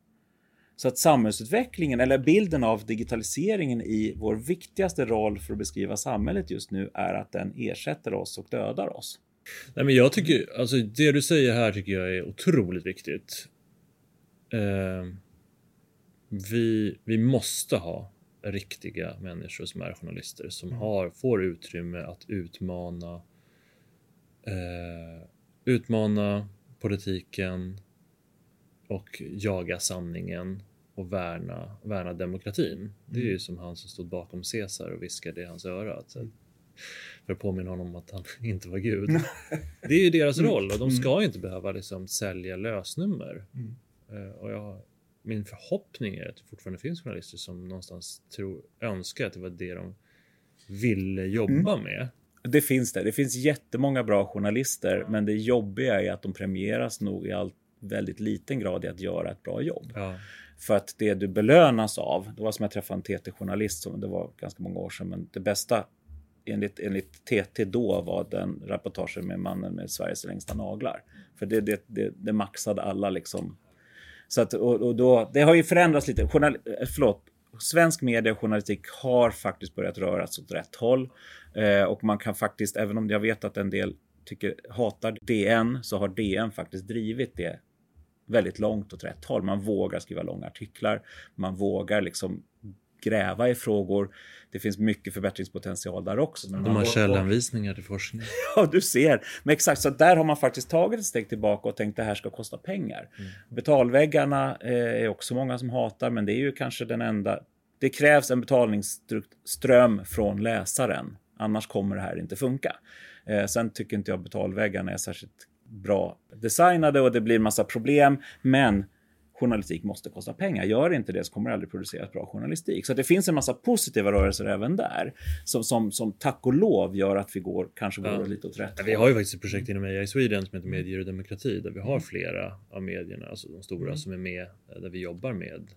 [SPEAKER 1] Så att samhällsutvecklingen, eller bilden av digitaliseringen i vår viktigaste roll för att beskriva samhället just nu är att den ersätter oss och dödar oss.
[SPEAKER 2] Nej, men jag tycker, alltså det du säger här tycker jag är otroligt viktigt. Eh, vi, vi måste ha riktiga människor som är journalister som mm. har, får utrymme att utmana eh, utmana politiken och jaga sanningen och värna, värna demokratin. Mm. Det är ju mm. som han som stod bakom Caesar och viskade i hans öra. Så, mm. för att påminna honom om att han inte var Gud. det är ju deras mm. roll och de mm. ska inte behöva liksom sälja lösnummer. Mm. Uh, och jag, min förhoppning är att det fortfarande finns journalister som någonstans tror, önskar att det var det de ville jobba med.
[SPEAKER 1] Det finns det. Det finns jättemånga bra journalister, men det jobbiga är att de premieras nog i allt väldigt liten grad i att göra ett bra jobb.
[SPEAKER 2] Ja.
[SPEAKER 1] För att det du belönas av, det var som jag träffade en TT-journalist, som det var ganska många år sedan, men det bästa enligt, enligt TT då var den rapportagen med mannen med Sveriges längsta naglar. För det, det, det, det maxade alla liksom. Så att, och, och då, det har ju förändrats lite. Journal, förlåt, svensk media och journalistik har faktiskt börjat röra sig åt rätt håll. Eh, och man kan faktiskt, även om jag vet att en del tycker, hatar DN, så har DN faktiskt drivit det väldigt långt åt rätt håll. Man vågar skriva långa artiklar. Man vågar liksom gräva i frågor. Det finns mycket förbättringspotential där också.
[SPEAKER 2] De har källanvisningar till forskning.
[SPEAKER 1] ja, du ser. Men exakt, så där har man faktiskt tagit ett steg tillbaka och tänkt att det här ska kosta pengar. Mm. Betalväggarna eh, är också många som hatar, men det är ju kanske den enda. Det krävs en betalningsström från läsaren, annars kommer det här inte funka. Eh, sen tycker inte jag betalväggarna är särskilt bra designade och det blir massa problem. Men journalistik måste kosta pengar. Gör inte det så kommer det aldrig produceras bra journalistik. Så det finns en massa positiva rörelser även där som, som, som tack och lov gör att vi går kanske går
[SPEAKER 2] Ja.
[SPEAKER 1] lite åt rätt
[SPEAKER 2] Ja, vi har ju faktiskt ett projekt inom AI Sweden som heter Medier och demokrati där vi har flera av medierna, alltså de stora som är med, där vi jobbar med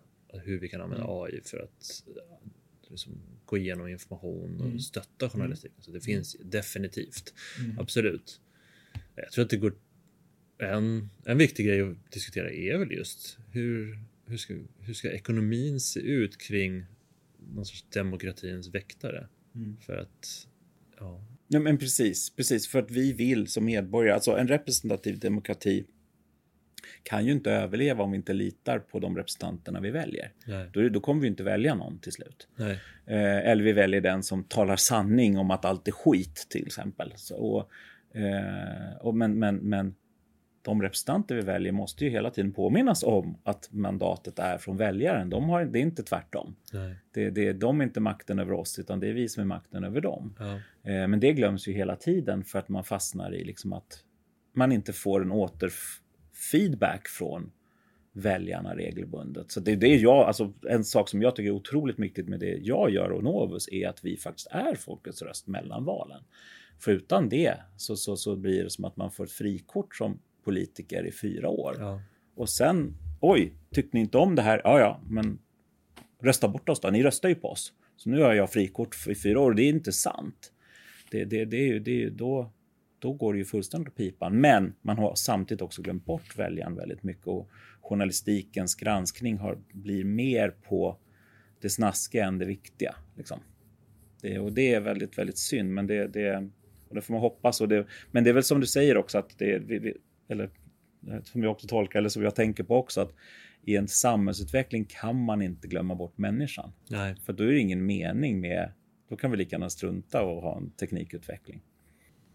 [SPEAKER 2] hur vi kan använda AI för att eh, liksom, gå igenom information och stötta journalistiken. Så det finns definitivt, absolut. Jag tror att det går en, en viktig grej att diskutera är väl just hur, hur, ska, hur ska ekonomin se ut kring någon sorts demokratins väktare? För att, ja,
[SPEAKER 1] Ja, men precis, precis. För att vi vill som medborgare, alltså en representativ demokrati kan ju inte överleva om vi inte litar på de representanterna vi väljer. Då, då kommer vi inte välja någon till slut. Eh, eller vi väljer den som talar sanning om att allt är skit till exempel. Så, och, och men, men, men de representanter vi väljer måste ju hela tiden påminnas om att mandatet är från väljaren. De har, det är inte tvärtom.
[SPEAKER 2] nej.
[SPEAKER 1] Det, det, de är inte makten över oss, utan det är vi som är makten över dem.
[SPEAKER 2] Ja.
[SPEAKER 1] Eh, Men det glöms ju hela tiden för att man fastnar i liksom att man inte får en återfeedback från väljarna regelbundet. Så det är det jag, alltså en sak som jag tycker är otroligt viktigt med det jag gör och Novus är att vi faktiskt är folkets röst mellan valen. För utan det så, så, så blir det som att man får ett frikort som politiker i fyra år.
[SPEAKER 2] Ja.
[SPEAKER 1] Och sen, oj, tyckte ni inte om det här? Ja, ja, men rösta bort oss då. Ni röstar ju på oss. Så nu har jag frikort i fyra år. Det är inte sant. Det, det, det är ju, det är ju då, då går det ju fullständigt pipan. Men man har samtidigt också glömt bort väljaren väldigt mycket och journalistikens granskning har, blir mer på det snaskiga än det viktiga. Liksom. Det, och det är väldigt, väldigt synd, men det, det, och det får man hoppas. Och det, men det är väl som du säger också att det, vi, vi, eller som jag också tolkar, eller som jag tänker på också, att i en samhällsutveckling kan man inte glömma bort människan.
[SPEAKER 2] Nej.
[SPEAKER 1] För då är det ingen mening med, då kan vi lika gärna strunta och ha en teknikutveckling.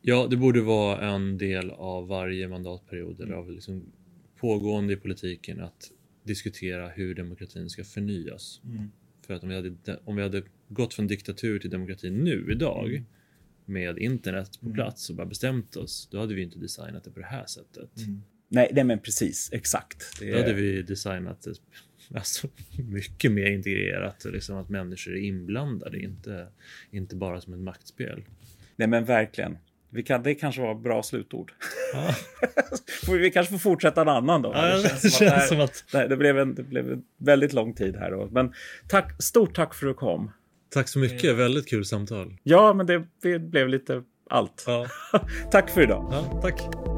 [SPEAKER 2] Ja, det borde vara en del av varje mandatperiod eller av liksom pågående i politiken att diskutera hur demokratin ska förnyas. För att om vi, hade, om vi hade gått från diktatur till demokrati nu idag med internet på plats och bara bestämt oss, då hade vi inte designat det på det här sättet.
[SPEAKER 1] Nej, nej men precis, exakt. Det
[SPEAKER 2] Då hade vi designat det alltså, mycket mer integrerat liksom att människor är inblandade, inte, inte bara som ett maktspel.
[SPEAKER 1] nej men verkligen. Vi kan, det kanske var bra slutord.
[SPEAKER 2] Ja.
[SPEAKER 1] Vi kanske får fortsätta en annan då.
[SPEAKER 2] Ja, det
[SPEAKER 1] som att
[SPEAKER 2] känns
[SPEAKER 1] det här-
[SPEAKER 2] som att-
[SPEAKER 1] det, här- det, blev en, det blev en väldigt lång tid här. Då. Men tack, stort tack för att du kom.
[SPEAKER 2] Tack så mycket, väldigt kul samtal.
[SPEAKER 1] Ja, men det, det blev lite allt.
[SPEAKER 2] Ja,
[SPEAKER 1] tack för idag.
[SPEAKER 2] ja tack.